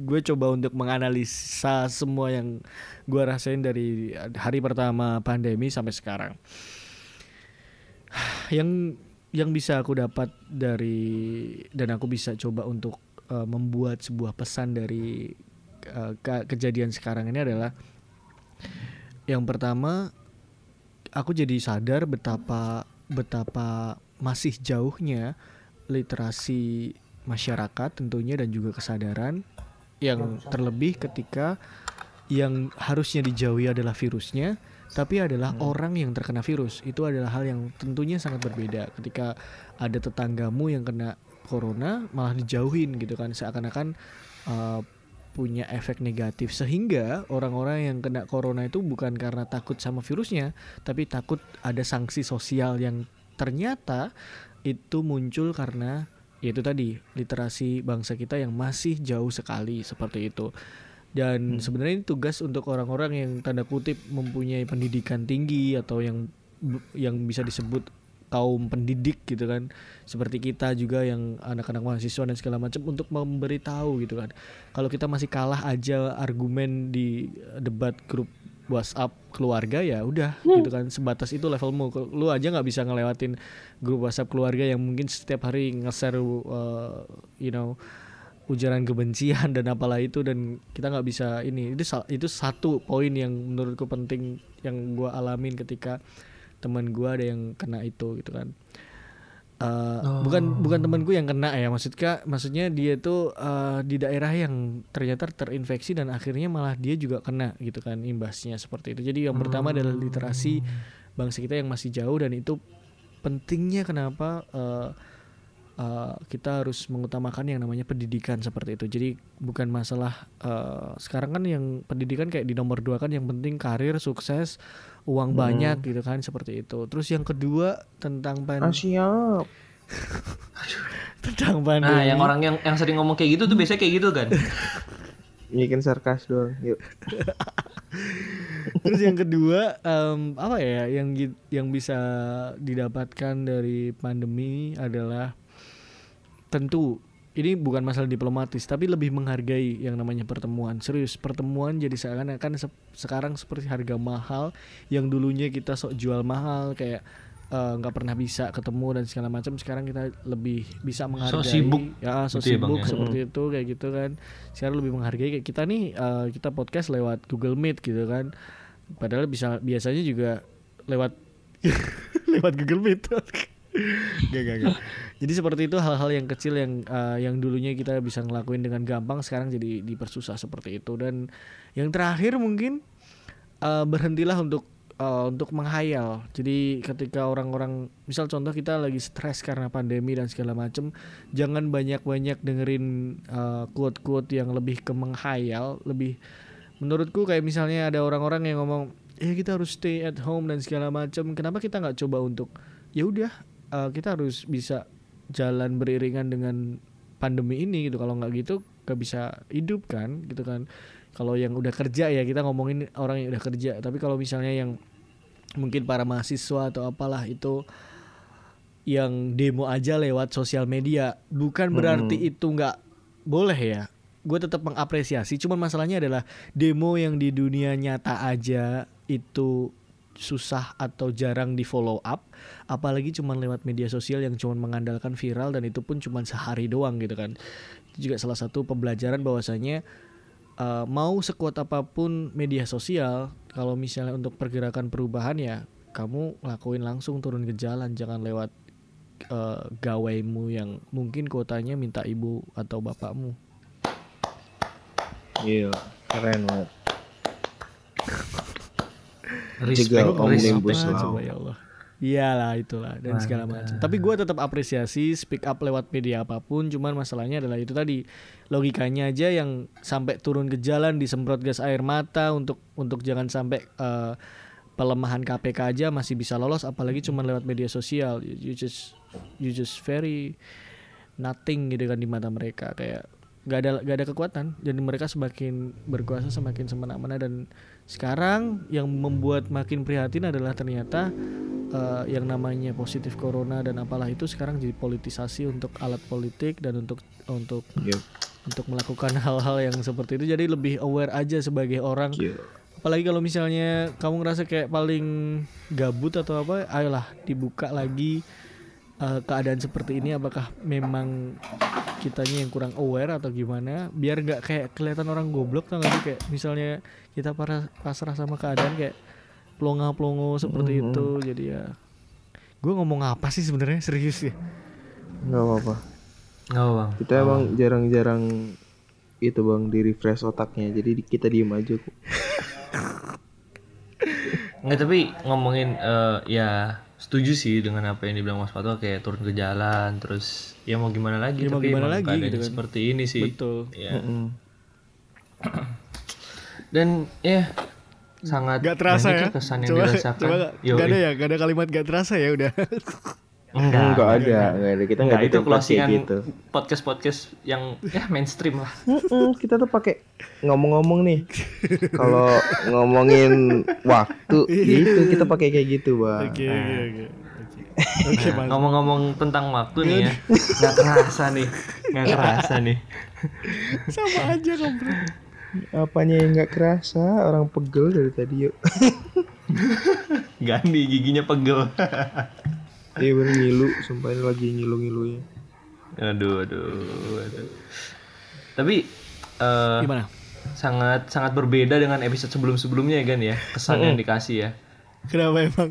Speaker 3: gue coba untuk menganalisa semua yang gue rasain dari hari pertama pandemi sampai sekarang. Yang yang bisa aku dapat dari dan aku bisa coba untuk uh, membuat sebuah pesan dari uh, ke- kejadian sekarang ini adalah yang pertama aku jadi sadar betapa betapa masih jauhnya literasi masyarakat tentunya dan juga kesadaran yang terlebih ketika yang harusnya dijauhi adalah virusnya tapi adalah orang yang terkena virus. Itu adalah hal yang tentunya sangat berbeda ketika ada tetanggamu yang kena corona malah dijauhin gitu kan. Seakan-akan uh, punya efek negatif. Sehingga orang-orang yang kena corona itu bukan karena takut sama virusnya tapi takut ada sanksi sosial yang ternyata itu muncul karena yaitu tadi literasi bangsa kita yang masih jauh sekali seperti itu. Dan sebenarnya ini tugas untuk orang-orang yang tanda kutip mempunyai pendidikan tinggi atau yang yang bisa disebut kaum pendidik gitu kan. Seperti kita juga yang anak-anak mahasiswa dan segala macam untuk memberitahu gitu kan. Kalau kita masih kalah aja argumen di debat grup WhatsApp keluarga ya udah gitu kan. Sebatas itu levelmu. Lu aja nggak bisa ngelewatin grup WhatsApp keluarga yang mungkin setiap hari nge-share uh, you know ujaran kebencian dan apalah itu dan kita nggak bisa ini. Itu itu satu poin yang menurutku penting yang gua alamin ketika teman gua ada yang kena itu gitu kan. Eh, bukan bukan temanku yang kena ya maksudnya maksudnya dia tuh eh, di daerah yang ternyata terinfeksi dan akhirnya malah dia juga kena gitu kan imbasnya seperti itu. Jadi yang pertama adalah literasi bangsa kita yang masih jauh dan itu pentingnya kenapa eh, eh, kita harus mengutamakan yang namanya pendidikan seperti itu jadi bukan masalah eh, sekarang kan yang pendidikan kayak di nomor dua kan yang penting karir sukses uang banyak gitu kan seperti itu terus yang kedua tentang pan
Speaker 2: Ah, siap.
Speaker 3: tentang pandemi
Speaker 1: Nah, yang orang yang yang sering ngomong kayak gitu tuh biasanya kayak gitu kan.
Speaker 2: Ini kan sarkas doang. Yuk.
Speaker 3: Terus yang kedua em, apa ya yang yang bisa didapatkan dari pandemi adalah tentu ini bukan masalah diplomatis tapi lebih menghargai yang namanya pertemuan. Serius pertemuan jadi seakan-akan sep- sekarang seperti harga mahal yang dulunya kita sok jual mahal kayak eh, nggak pernah bisa ketemu dan segala macam sekarang kita lebih bisa menghargai.
Speaker 1: sibuk.
Speaker 3: ya so
Speaker 1: Gitu ya, Bang,
Speaker 3: sibuk
Speaker 1: ya?
Speaker 3: seperti itu kayak gitu kan. Sekarang lebih menghargai kayak kita nih eh, kita podcast lewat Google Meet gitu kan. Padahal bisa biasanya juga lewat lewat Google Meet gak, gak, gak. Jadi seperti itu hal-hal yang kecil yang eh, yang dulunya kita bisa ngelakuin dengan gampang sekarang jadi dipersusah seperti itu dan yang terakhir mungkin eh, berhentilah untuk eh, untuk menghayal. Jadi ketika orang-orang misal contoh kita lagi stres karena pandemi dan segala macam, jangan banyak-banyak dengerin eh, quote-quote yang lebih ke menghayal, lebih menurutku kayak misalnya ada orang-orang yang ngomong ya kita harus stay at home dan segala macam. Kenapa kita nggak coba untuk ya udah eh, kita harus bisa jalan beriringan dengan pandemi ini gitu. Kalau nggak gitu nggak bisa hidup kan gitu kan. Kalau yang udah kerja ya kita ngomongin orang yang udah kerja. Tapi kalau misalnya yang mungkin para mahasiswa atau apalah itu yang demo aja lewat sosial media bukan berarti itu nggak boleh ya gue tetap mengapresiasi cuman masalahnya adalah demo yang di dunia nyata aja itu susah atau jarang di follow up apalagi cuman lewat media sosial yang cuman mengandalkan viral dan itu pun cuman sehari doang gitu kan itu juga salah satu pembelajaran bahwasanya uh, mau sekuat apa pun media sosial kalau misalnya untuk pergerakan perubahan ya kamu lakuin langsung turun ke jalan jangan lewat uh, gawaimu yang mungkin kuotanya minta ibu atau bapakmu
Speaker 2: Iya, keren banget. Jegal omnibus law.
Speaker 3: coba ya Allah Iyalah itulah dan segala macam. Tapi gua tetap apresiasi speak up lewat media apa pun. Cuman masalahnya adalah itu tadi logikanya aja yang sampai turun ke jalan disemprot gas air mata untuk untuk jangan sampai eh, pelemahan KPK aja masih bisa lolos. Apalagi cuman lewat media sosial. You just you just very nothing gitu kan di mata mereka kayak nggak ada nggak ada kekuatan. Jadi mereka semakin berkuasa semakin semena-mena. Dan sekarang yang membuat makin prihatin adalah ternyata eh, yang namanya positif corona dan apalah itu sekarang jadi politisasi untuk alat politik dan untuk untuk
Speaker 2: Yup.
Speaker 3: untuk melakukan hal-hal yang seperti itu. Jadi lebih aware aja sebagai orang.
Speaker 2: Yup.
Speaker 3: apalagi kalau misalnya kamu ngerasa kayak paling gabut atau apa ayolah dibuka lagi eh, keadaan seperti ini apakah memang kitanya yang kurang aware atau gimana? Biar nggak kayak kelihatan orang goblok tau gak sih? Kayak misalnya kita para pasrah sama keadaan kayak pelongo pelongo seperti itu jadi ya. Gue ngomong apa sih sebenarnya? Serius ya?
Speaker 2: Nggak apa-apa.
Speaker 1: Nggak apa, bang.
Speaker 2: kita emang jarang-jarang itu bang di refresh otaknya. Jadi di- kita diem aja kok.
Speaker 1: Nggak tapi ngomongin eh, ya setuju sih dengan apa yang dibilang Mas Pato kayak turun ke jalan terus ya mau gimana lagi
Speaker 3: Ya mau
Speaker 1: tapi
Speaker 3: gimana lagi gitu kan.
Speaker 1: seperti ini sih.
Speaker 3: betul
Speaker 1: Ya. Dan ya sangat
Speaker 3: Gak terasa ya
Speaker 1: kesan yang
Speaker 3: coba
Speaker 1: dirasakan.
Speaker 3: coba gak, gak ada ya gak ada kalimat gak terasa ya udah
Speaker 1: Enggak,
Speaker 2: nggak ada nggak ada. Kita nggak
Speaker 1: Enggak,
Speaker 2: ada
Speaker 1: itu closingan
Speaker 2: gitu.
Speaker 1: podcast podcast yang ya mainstream lah.
Speaker 2: Kita tuh pakai ngomong-ngomong nih. Kalau ngomongin waktu gitu kita pakai kayak gitu bang.
Speaker 3: Oke oke oke. Oke oke Mas.
Speaker 1: Ngomong-ngomong tentang waktu nih ya, nggak kerasa nih, nggak kerasa nih.
Speaker 3: sama aja kamu
Speaker 2: apanya yang nggak kerasa? Orang pegel dari tadi yuk.
Speaker 1: Gandhi giginya pegel.
Speaker 2: Iya bener ngilu sumpah ini lagi ngilu-ngilunya
Speaker 1: aduh, aduh, aduh. Tapi eh,
Speaker 3: gimana
Speaker 1: sangat sangat berbeda dengan episode sebelum-sebelumnya ya kan ya kesan yang dikasih ya.
Speaker 3: kenapa emang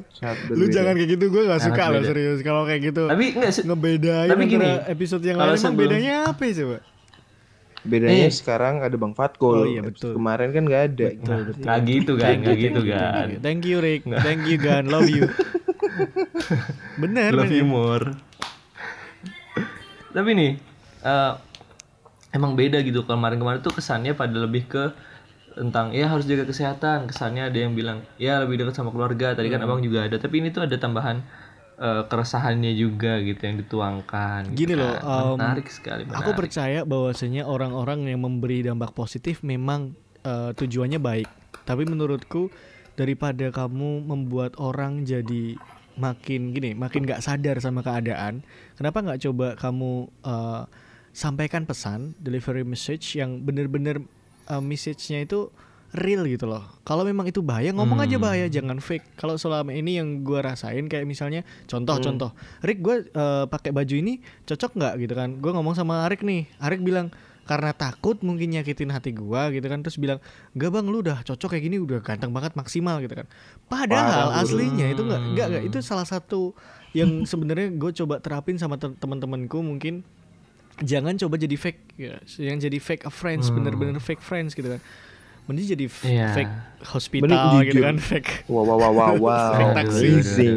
Speaker 3: lu jangan kayak gitu gue gak
Speaker 1: Sangat
Speaker 3: suka loh
Speaker 1: beda.
Speaker 3: serius kalau kayak gitu
Speaker 1: Tapi enggak sih.
Speaker 3: ngebedain
Speaker 1: Tapi gini,
Speaker 3: episode yang lain emang
Speaker 1: sebelum-
Speaker 3: bedanya apa ya coba
Speaker 2: bedanya
Speaker 1: Eh.
Speaker 2: sekarang ada bang Fatkul
Speaker 3: Oh iya, betul.
Speaker 2: kemarin kan nggak ada
Speaker 1: Nggak gitu kan, nggak gitu kan.
Speaker 3: thank you Rick thank you Gan love you bener
Speaker 1: Love
Speaker 3: bener.
Speaker 1: you more. Tapi nih, eh, emang beda gitu kemarin-kemarin tuh kesannya pada lebih ke tentang ya harus jaga kesehatan. Kesannya ada yang bilang ya lebih dekat sama keluarga. Tadi kan
Speaker 3: Hmm.
Speaker 1: abang juga ada. Tapi ini tuh ada tambahan eh, keresahannya juga gitu yang dituangkan.
Speaker 3: Gini
Speaker 1: gitu
Speaker 3: loh,
Speaker 1: kan.
Speaker 3: um,
Speaker 1: menarik sekali.
Speaker 3: Aku
Speaker 1: menarik.
Speaker 3: percaya bahwasanya orang-orang yang memberi dampak positif memang eh, tujuannya baik. Tapi menurutku daripada kamu membuat orang jadi makin gini, makin nggak sadar sama keadaan, kenapa nggak coba kamu eh, sampaikan pesan, delivery message yang bener-bener eh, message-nya itu real gitu loh. Kalau memang itu bahaya, ngomong aja bahaya, jangan fake. Kalau selama ini yang gua rasain kayak misalnya contoh-contoh, Rick gue eh, pakai baju ini cocok nggak gitu kan? Gue ngomong sama Arik nih, Arik bilang karena takut mungkin nyakitin hati gua gitu kan terus bilang enggak bang lu udah cocok kayak gini udah ganteng banget maksimal gitu kan. Padahal
Speaker 2: Parah,
Speaker 3: aslinya itu enggak enggak enggak itu salah satu yang sebenarnya gue coba terapin sama te- teman-temanku mungkin. Jangan coba jadi fake ya. Yang jadi fake friends bener-bener fake friends gitu kan. Mending jadi
Speaker 1: Iya.
Speaker 3: fake hospital gitu
Speaker 2: jujur.
Speaker 3: kan fake.
Speaker 2: Wow wow wow wow wow.
Speaker 3: Fake taksi.
Speaker 2: amazing.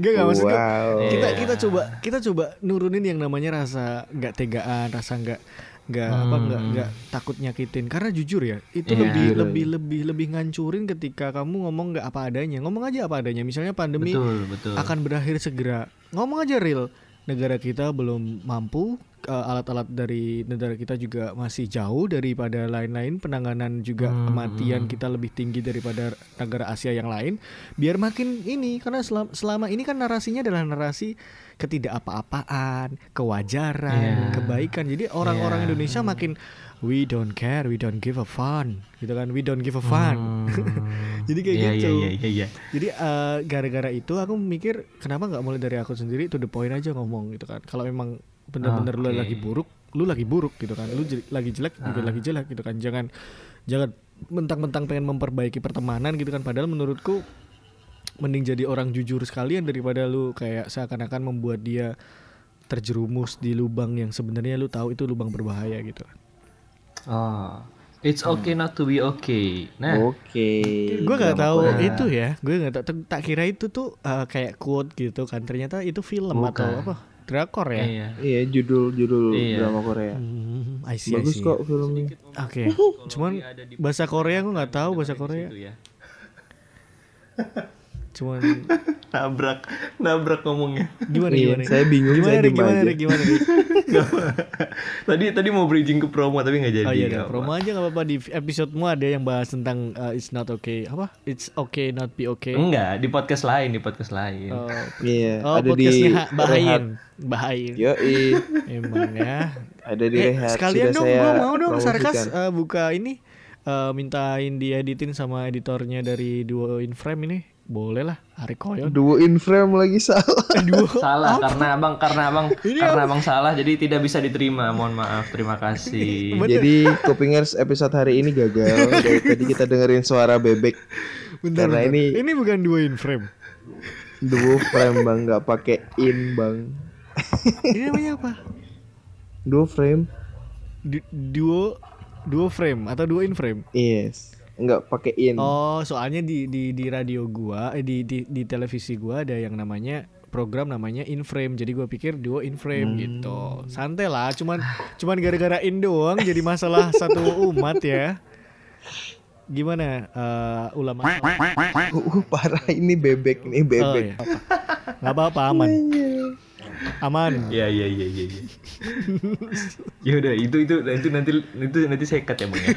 Speaker 3: Enggak enggak maksud gue,
Speaker 2: wow.
Speaker 3: kita kita coba kita coba nurunin yang namanya rasa nggak tegaan rasa nggak nggak apa nggak nggak takut nyakitin. Karena jujur ya itu
Speaker 1: Iya.
Speaker 3: lebih
Speaker 2: Jujur
Speaker 3: lebih lebih lebih ngancurin ketika kamu ngomong nggak apa adanya. Ngomong aja apa adanya. Misalnya pandemi
Speaker 1: betul betul.
Speaker 3: akan berakhir segera. Ngomong aja real. Negara kita belum mampu eh, alat-alat dari negara kita juga masih jauh daripada lain-lain. Penanganan juga
Speaker 1: Hmm,
Speaker 3: kematian kita lebih tinggi daripada negara Asia yang lain. Biar makin ini karena selama, selama ini kan narasinya adalah narasi ketidak apa-apaan kewajaran
Speaker 1: Iya.
Speaker 3: kebaikan jadi orang-orang
Speaker 1: Iya.
Speaker 3: Indonesia makin we don't care we don't give a fun gitu kan we don't give a fun jadi kayak
Speaker 1: Iya,
Speaker 3: gitu
Speaker 1: Iya iya iya.
Speaker 3: jadi eh, gara-gara itu aku mikir kenapa nggak mulai dari aku sendiri to the point aja ngomong gitu kan. Kalau memang bener-bener lu
Speaker 1: Oke.
Speaker 3: lagi buruk, lu lagi buruk gitu kan. Lu lagi jelek juga lagi jelek gitu kan. Jangan jangan mentang-mentang pengen memperbaiki pertemanan gitu kan. Padahal menurutku mending jadi orang jujur sekalian daripada lu kayak seakan-akan membuat dia terjerumus di lubang yang sebenarnya lu tahu itu lubang berbahaya gitu kan.
Speaker 1: Oh, it's okay not to be okay. Nah,
Speaker 2: oke
Speaker 3: gue nggak tahu
Speaker 2: Korea.
Speaker 3: itu ya gue nggak tahu tak- tak kira itu tuh eh, kayak quote gitu kan ternyata itu film
Speaker 1: Bukan.
Speaker 3: atau apa drakor ya
Speaker 1: iya.
Speaker 2: iya judul judul
Speaker 1: Iya.
Speaker 2: drama Korea
Speaker 3: Hmm, I see, I
Speaker 2: bagus
Speaker 3: see.
Speaker 2: kok filmnya
Speaker 3: oke cuman bahasa Korea gue nggak tahu bahasa Korea
Speaker 1: ya.
Speaker 3: cuman
Speaker 1: Nabrak, nabrak ngomongnya.
Speaker 3: gimana
Speaker 2: Iya,
Speaker 3: gimana
Speaker 2: saya bingung,
Speaker 3: gimana
Speaker 2: saya
Speaker 3: gimana. Rik, gimana Rik?
Speaker 1: tadi tadi mau bridging ke promo tapi nggak jadi.
Speaker 3: Oh iya, dah, promo aja nggak apa-apa di episodemu ada yang bahas tentang uh, it's not okay apa? It's okay not be okay.
Speaker 1: Enggak, di podcast lain, di podcast lain.
Speaker 3: Oh,
Speaker 2: Iya,
Speaker 3: oh
Speaker 2: ada di.
Speaker 3: Bahain, Bahain.
Speaker 2: Yoi,
Speaker 3: Emang ya.
Speaker 2: ada di
Speaker 3: Eh,
Speaker 2: Rehat.
Speaker 3: sekalian
Speaker 2: Sudah
Speaker 3: dong,
Speaker 2: saya
Speaker 3: gua mau dong sarkas eh, buka ini eh, mintain dieditin sama editornya dari Duo in Frame ini. Boleh lah, Ari Koyon.
Speaker 2: Duo in frame lagi salah.
Speaker 3: Duo.
Speaker 1: salah karena abang karena abang karena abang salah jadi tidak bisa diterima. Mohon maaf, terima kasih.
Speaker 2: Jadi Kupingers episode hari ini gagal. Dari tadi kita dengerin suara bebek.
Speaker 3: Bentar,
Speaker 2: Karena
Speaker 3: bentar.
Speaker 2: ini
Speaker 3: ini bukan Duo in Frame.
Speaker 2: duo frame bang, nggak pakai in bang.
Speaker 3: ini namanya apa?
Speaker 2: Duo frame,
Speaker 3: Du- duo Duo Frame atau Duo in Frame?
Speaker 2: yes. Nggak pakai in.
Speaker 3: Oh, soalnya di di di radio gua, eh, di di di televisi gua ada yang namanya program namanya in frame. Jadi gua pikir duo in frame gitu. Santai lah, cuman cuman gara-gara in doang jadi masalah satu umat ya. Gimana eh, ulama?
Speaker 2: Uh, parah ini bebek nih
Speaker 3: Oh,
Speaker 2: bebek.
Speaker 3: iya. Nggak apa-apa aman. Aman.
Speaker 1: Iya iya iya iya. iya. ya udah itu itu itu nanti itu nanti saya cut ya bang ya.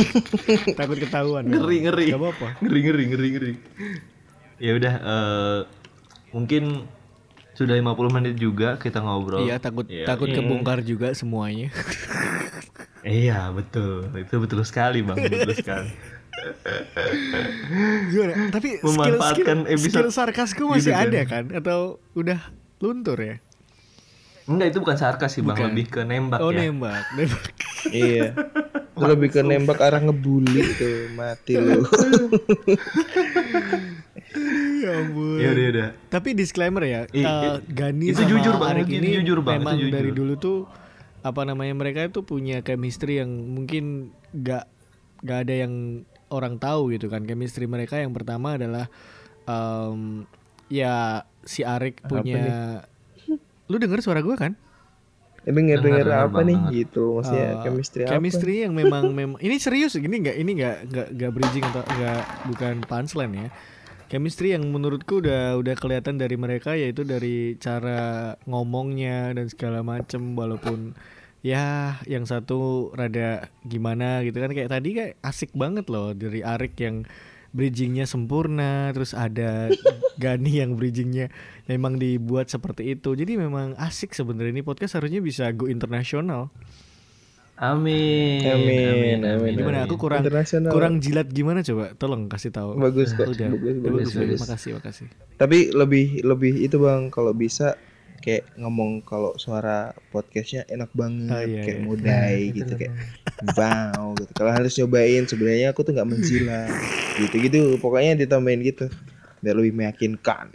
Speaker 3: Takut ketahuan.
Speaker 1: Ngeri ngeri.
Speaker 3: Gak apa-apa.
Speaker 1: Ngeri ngeri ngeri ngeri. Ya udah eh, mungkin sudah 50 menit juga kita ngobrol.
Speaker 3: Iya, takut
Speaker 1: Iya,
Speaker 3: takut
Speaker 1: iya.
Speaker 3: kebongkar juga semuanya.
Speaker 1: Iya betul, itu betul sekali bang, betul sekali.
Speaker 3: Gimana? Tapi skill, skill,
Speaker 1: Memanfaatkan episode
Speaker 3: skill sarkasku masih
Speaker 1: gitu kan.
Speaker 3: ada kan? Atau udah luntur ya?
Speaker 1: Enggak itu bukan sarkas sih bang,
Speaker 3: Bukan.
Speaker 1: lebih ke nembak
Speaker 3: Oh
Speaker 1: ya.
Speaker 3: nembak, nembak.
Speaker 2: Iya. Itu lebih ke nembak arah ngebully tuh mati lu.
Speaker 3: ya ampun.
Speaker 1: Ya udah ya udah.
Speaker 3: Tapi disclaimer ya,
Speaker 1: I-
Speaker 3: eh,
Speaker 1: i-
Speaker 3: Gani
Speaker 1: itu
Speaker 3: sama
Speaker 1: jujur, Bang.
Speaker 3: Arik
Speaker 1: Itu
Speaker 3: ini
Speaker 1: jujur, Bang. Itu
Speaker 3: memang
Speaker 1: jujur.
Speaker 3: dari dulu tuh apa namanya mereka itu punya chemistry yang mungkin gak gak ada yang orang tahu gitu kan. Chemistry mereka yang pertama adalah em, ya si Arik punya Lu denger suara gua kan?
Speaker 2: Denger denger
Speaker 1: Dengar,
Speaker 2: apa nih
Speaker 1: banget.
Speaker 2: gitu maksudnya
Speaker 3: Eh,
Speaker 2: chemistry apa?
Speaker 3: chemistry yang memang memang ini serius ini nggak ini nggak nggak nggak bridging atau nggak bukan punchline ya chemistry yang menurutku udah udah kelihatan dari mereka yaitu dari cara ngomongnya dan segala macem walaupun ya yang satu rada gimana gitu kan kayak tadi kayak asik banget loh dari Arik yang bridgingnya sempurna terus ada Gani yang bridgingnya memang dibuat seperti itu jadi memang asik sebenarnya ini podcast harusnya bisa go internasional
Speaker 1: Amin.
Speaker 2: Amin, amin.
Speaker 3: Gimana aku kurang kurang jilat gimana coba? Tolong kasih tahu.
Speaker 2: Bagus kok,
Speaker 3: Udah.
Speaker 2: bagus, bagus,
Speaker 3: bagus,
Speaker 2: bagus.
Speaker 3: Makasih, makasih.
Speaker 2: Tapi lebih lebih itu bang kalau bisa kayak ngomong kalau suara podcastnya enak banget
Speaker 3: Oh, iya,
Speaker 2: kayak
Speaker 3: iya.
Speaker 2: mudai gitu kayak wow gitu. Kalau harus nyobain sebenarnya aku tuh nggak menjilat gitu gitu. Pokoknya ditambahin gitu biar lebih meyakinkan.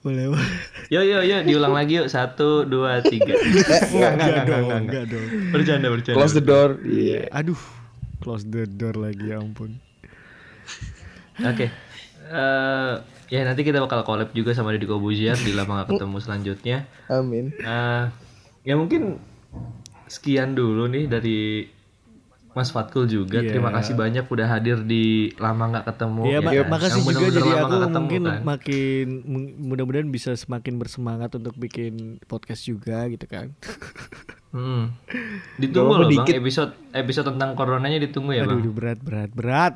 Speaker 3: Boleh, boleh.
Speaker 1: Yuk yuk yuk diulang lagi yuk satu dua tiga.
Speaker 2: Eh,
Speaker 1: Enggak enggak
Speaker 3: Enggak
Speaker 1: enggak
Speaker 3: dong,
Speaker 1: enggak.
Speaker 3: enggak dong.
Speaker 1: Bercanda bercanda.
Speaker 2: Close the door. Iya.
Speaker 3: Aduh, close the door lagi ya ampun.
Speaker 1: Oke. Eh, ya nanti kita bakal collab juga sama Deddy Kobuzier di lama gak ketemu selanjutnya.
Speaker 2: Amin.
Speaker 1: Eh, ya mungkin sekian dulu nih dari Mas Fatkul juga.
Speaker 3: Iya.
Speaker 1: Terima kasih banyak udah hadir di lama nggak ketemu.
Speaker 3: Iya,
Speaker 1: ya
Speaker 3: ma-
Speaker 1: kan?
Speaker 3: makasih
Speaker 1: Yang
Speaker 3: juga jadi
Speaker 1: lama
Speaker 3: aku
Speaker 1: nggak ketemu,
Speaker 3: mungkin
Speaker 1: kan.
Speaker 3: makin mudah-mudahan bisa semakin bersemangat untuk bikin podcast juga gitu kan.
Speaker 1: Hmm. Ditunggu loh bang
Speaker 2: dikit.
Speaker 1: episode episode tentang coronanya ditunggu ya
Speaker 3: Aduh,
Speaker 1: bang.
Speaker 3: aduh, berat, berat, berat.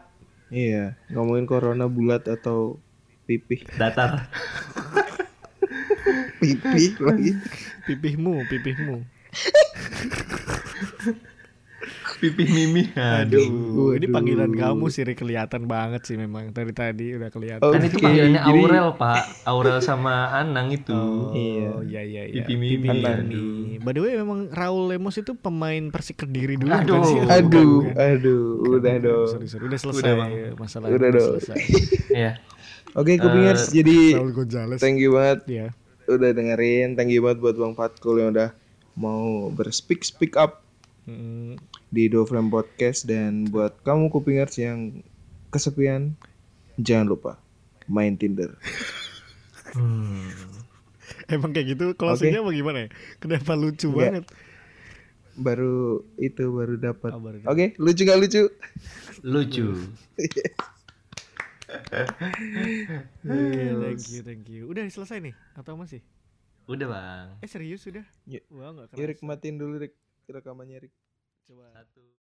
Speaker 2: Iya. Ngomongin corona bulat atau pipih
Speaker 1: Datar.
Speaker 2: pipih lagi.
Speaker 3: Pipihmu, pipihmu.
Speaker 1: Pipih Mimi. Aduh.
Speaker 3: Aduh, ini panggilan kamu sih kelihatan banget sih memang dari tadi udah kelihatan.
Speaker 2: Oh,
Speaker 1: Kan itu panggilannya
Speaker 2: jadi-
Speaker 1: Aurel pak. Aurel sama Anang itu.
Speaker 3: Oh
Speaker 2: Iya.
Speaker 3: iya iya iya.
Speaker 1: Pipi Mimi.
Speaker 3: Mimi. By the way memang Raul Lemos itu pemain Persik Kediri dulu
Speaker 1: Aduh.
Speaker 3: bukan sih?
Speaker 2: Aduh,
Speaker 3: Bukan, bukan.
Speaker 2: aduh, udah dong.
Speaker 3: Sorry, sorry. Udah selesai
Speaker 1: Udah,
Speaker 3: masalah
Speaker 2: Udah dong.
Speaker 3: selesai.
Speaker 1: Iya.
Speaker 2: Oke, kupingers
Speaker 1: Eh,
Speaker 2: jadi
Speaker 3: Raul Gonzales.
Speaker 2: thank you banget
Speaker 3: Iya.
Speaker 2: udah dengerin. Thank you banget buat Bang Fatkul yang udah mau berspeak speak up
Speaker 3: Mm,
Speaker 2: di Do Frame Podcast dan buat kamu kupingers yang kesepian jangan lupa main Tinder.
Speaker 1: Hmm.
Speaker 3: Emang kayak gitu closingnya apa gimana ya? Kenapa lucu
Speaker 2: Enggak.
Speaker 3: banget?
Speaker 2: Baru itu baru dapat.
Speaker 3: Oh,
Speaker 2: Oke, lucu gak lucu?
Speaker 1: Lucu.
Speaker 3: Oke, thank you, thank you. Udah selesai nih atau masih?
Speaker 1: Udah bang.
Speaker 3: Eh serius sudah?
Speaker 2: Ya.
Speaker 3: Wah nggak
Speaker 2: Irik matiin dulu Rik rekamannya Rik
Speaker 3: Coba.
Speaker 1: Satu.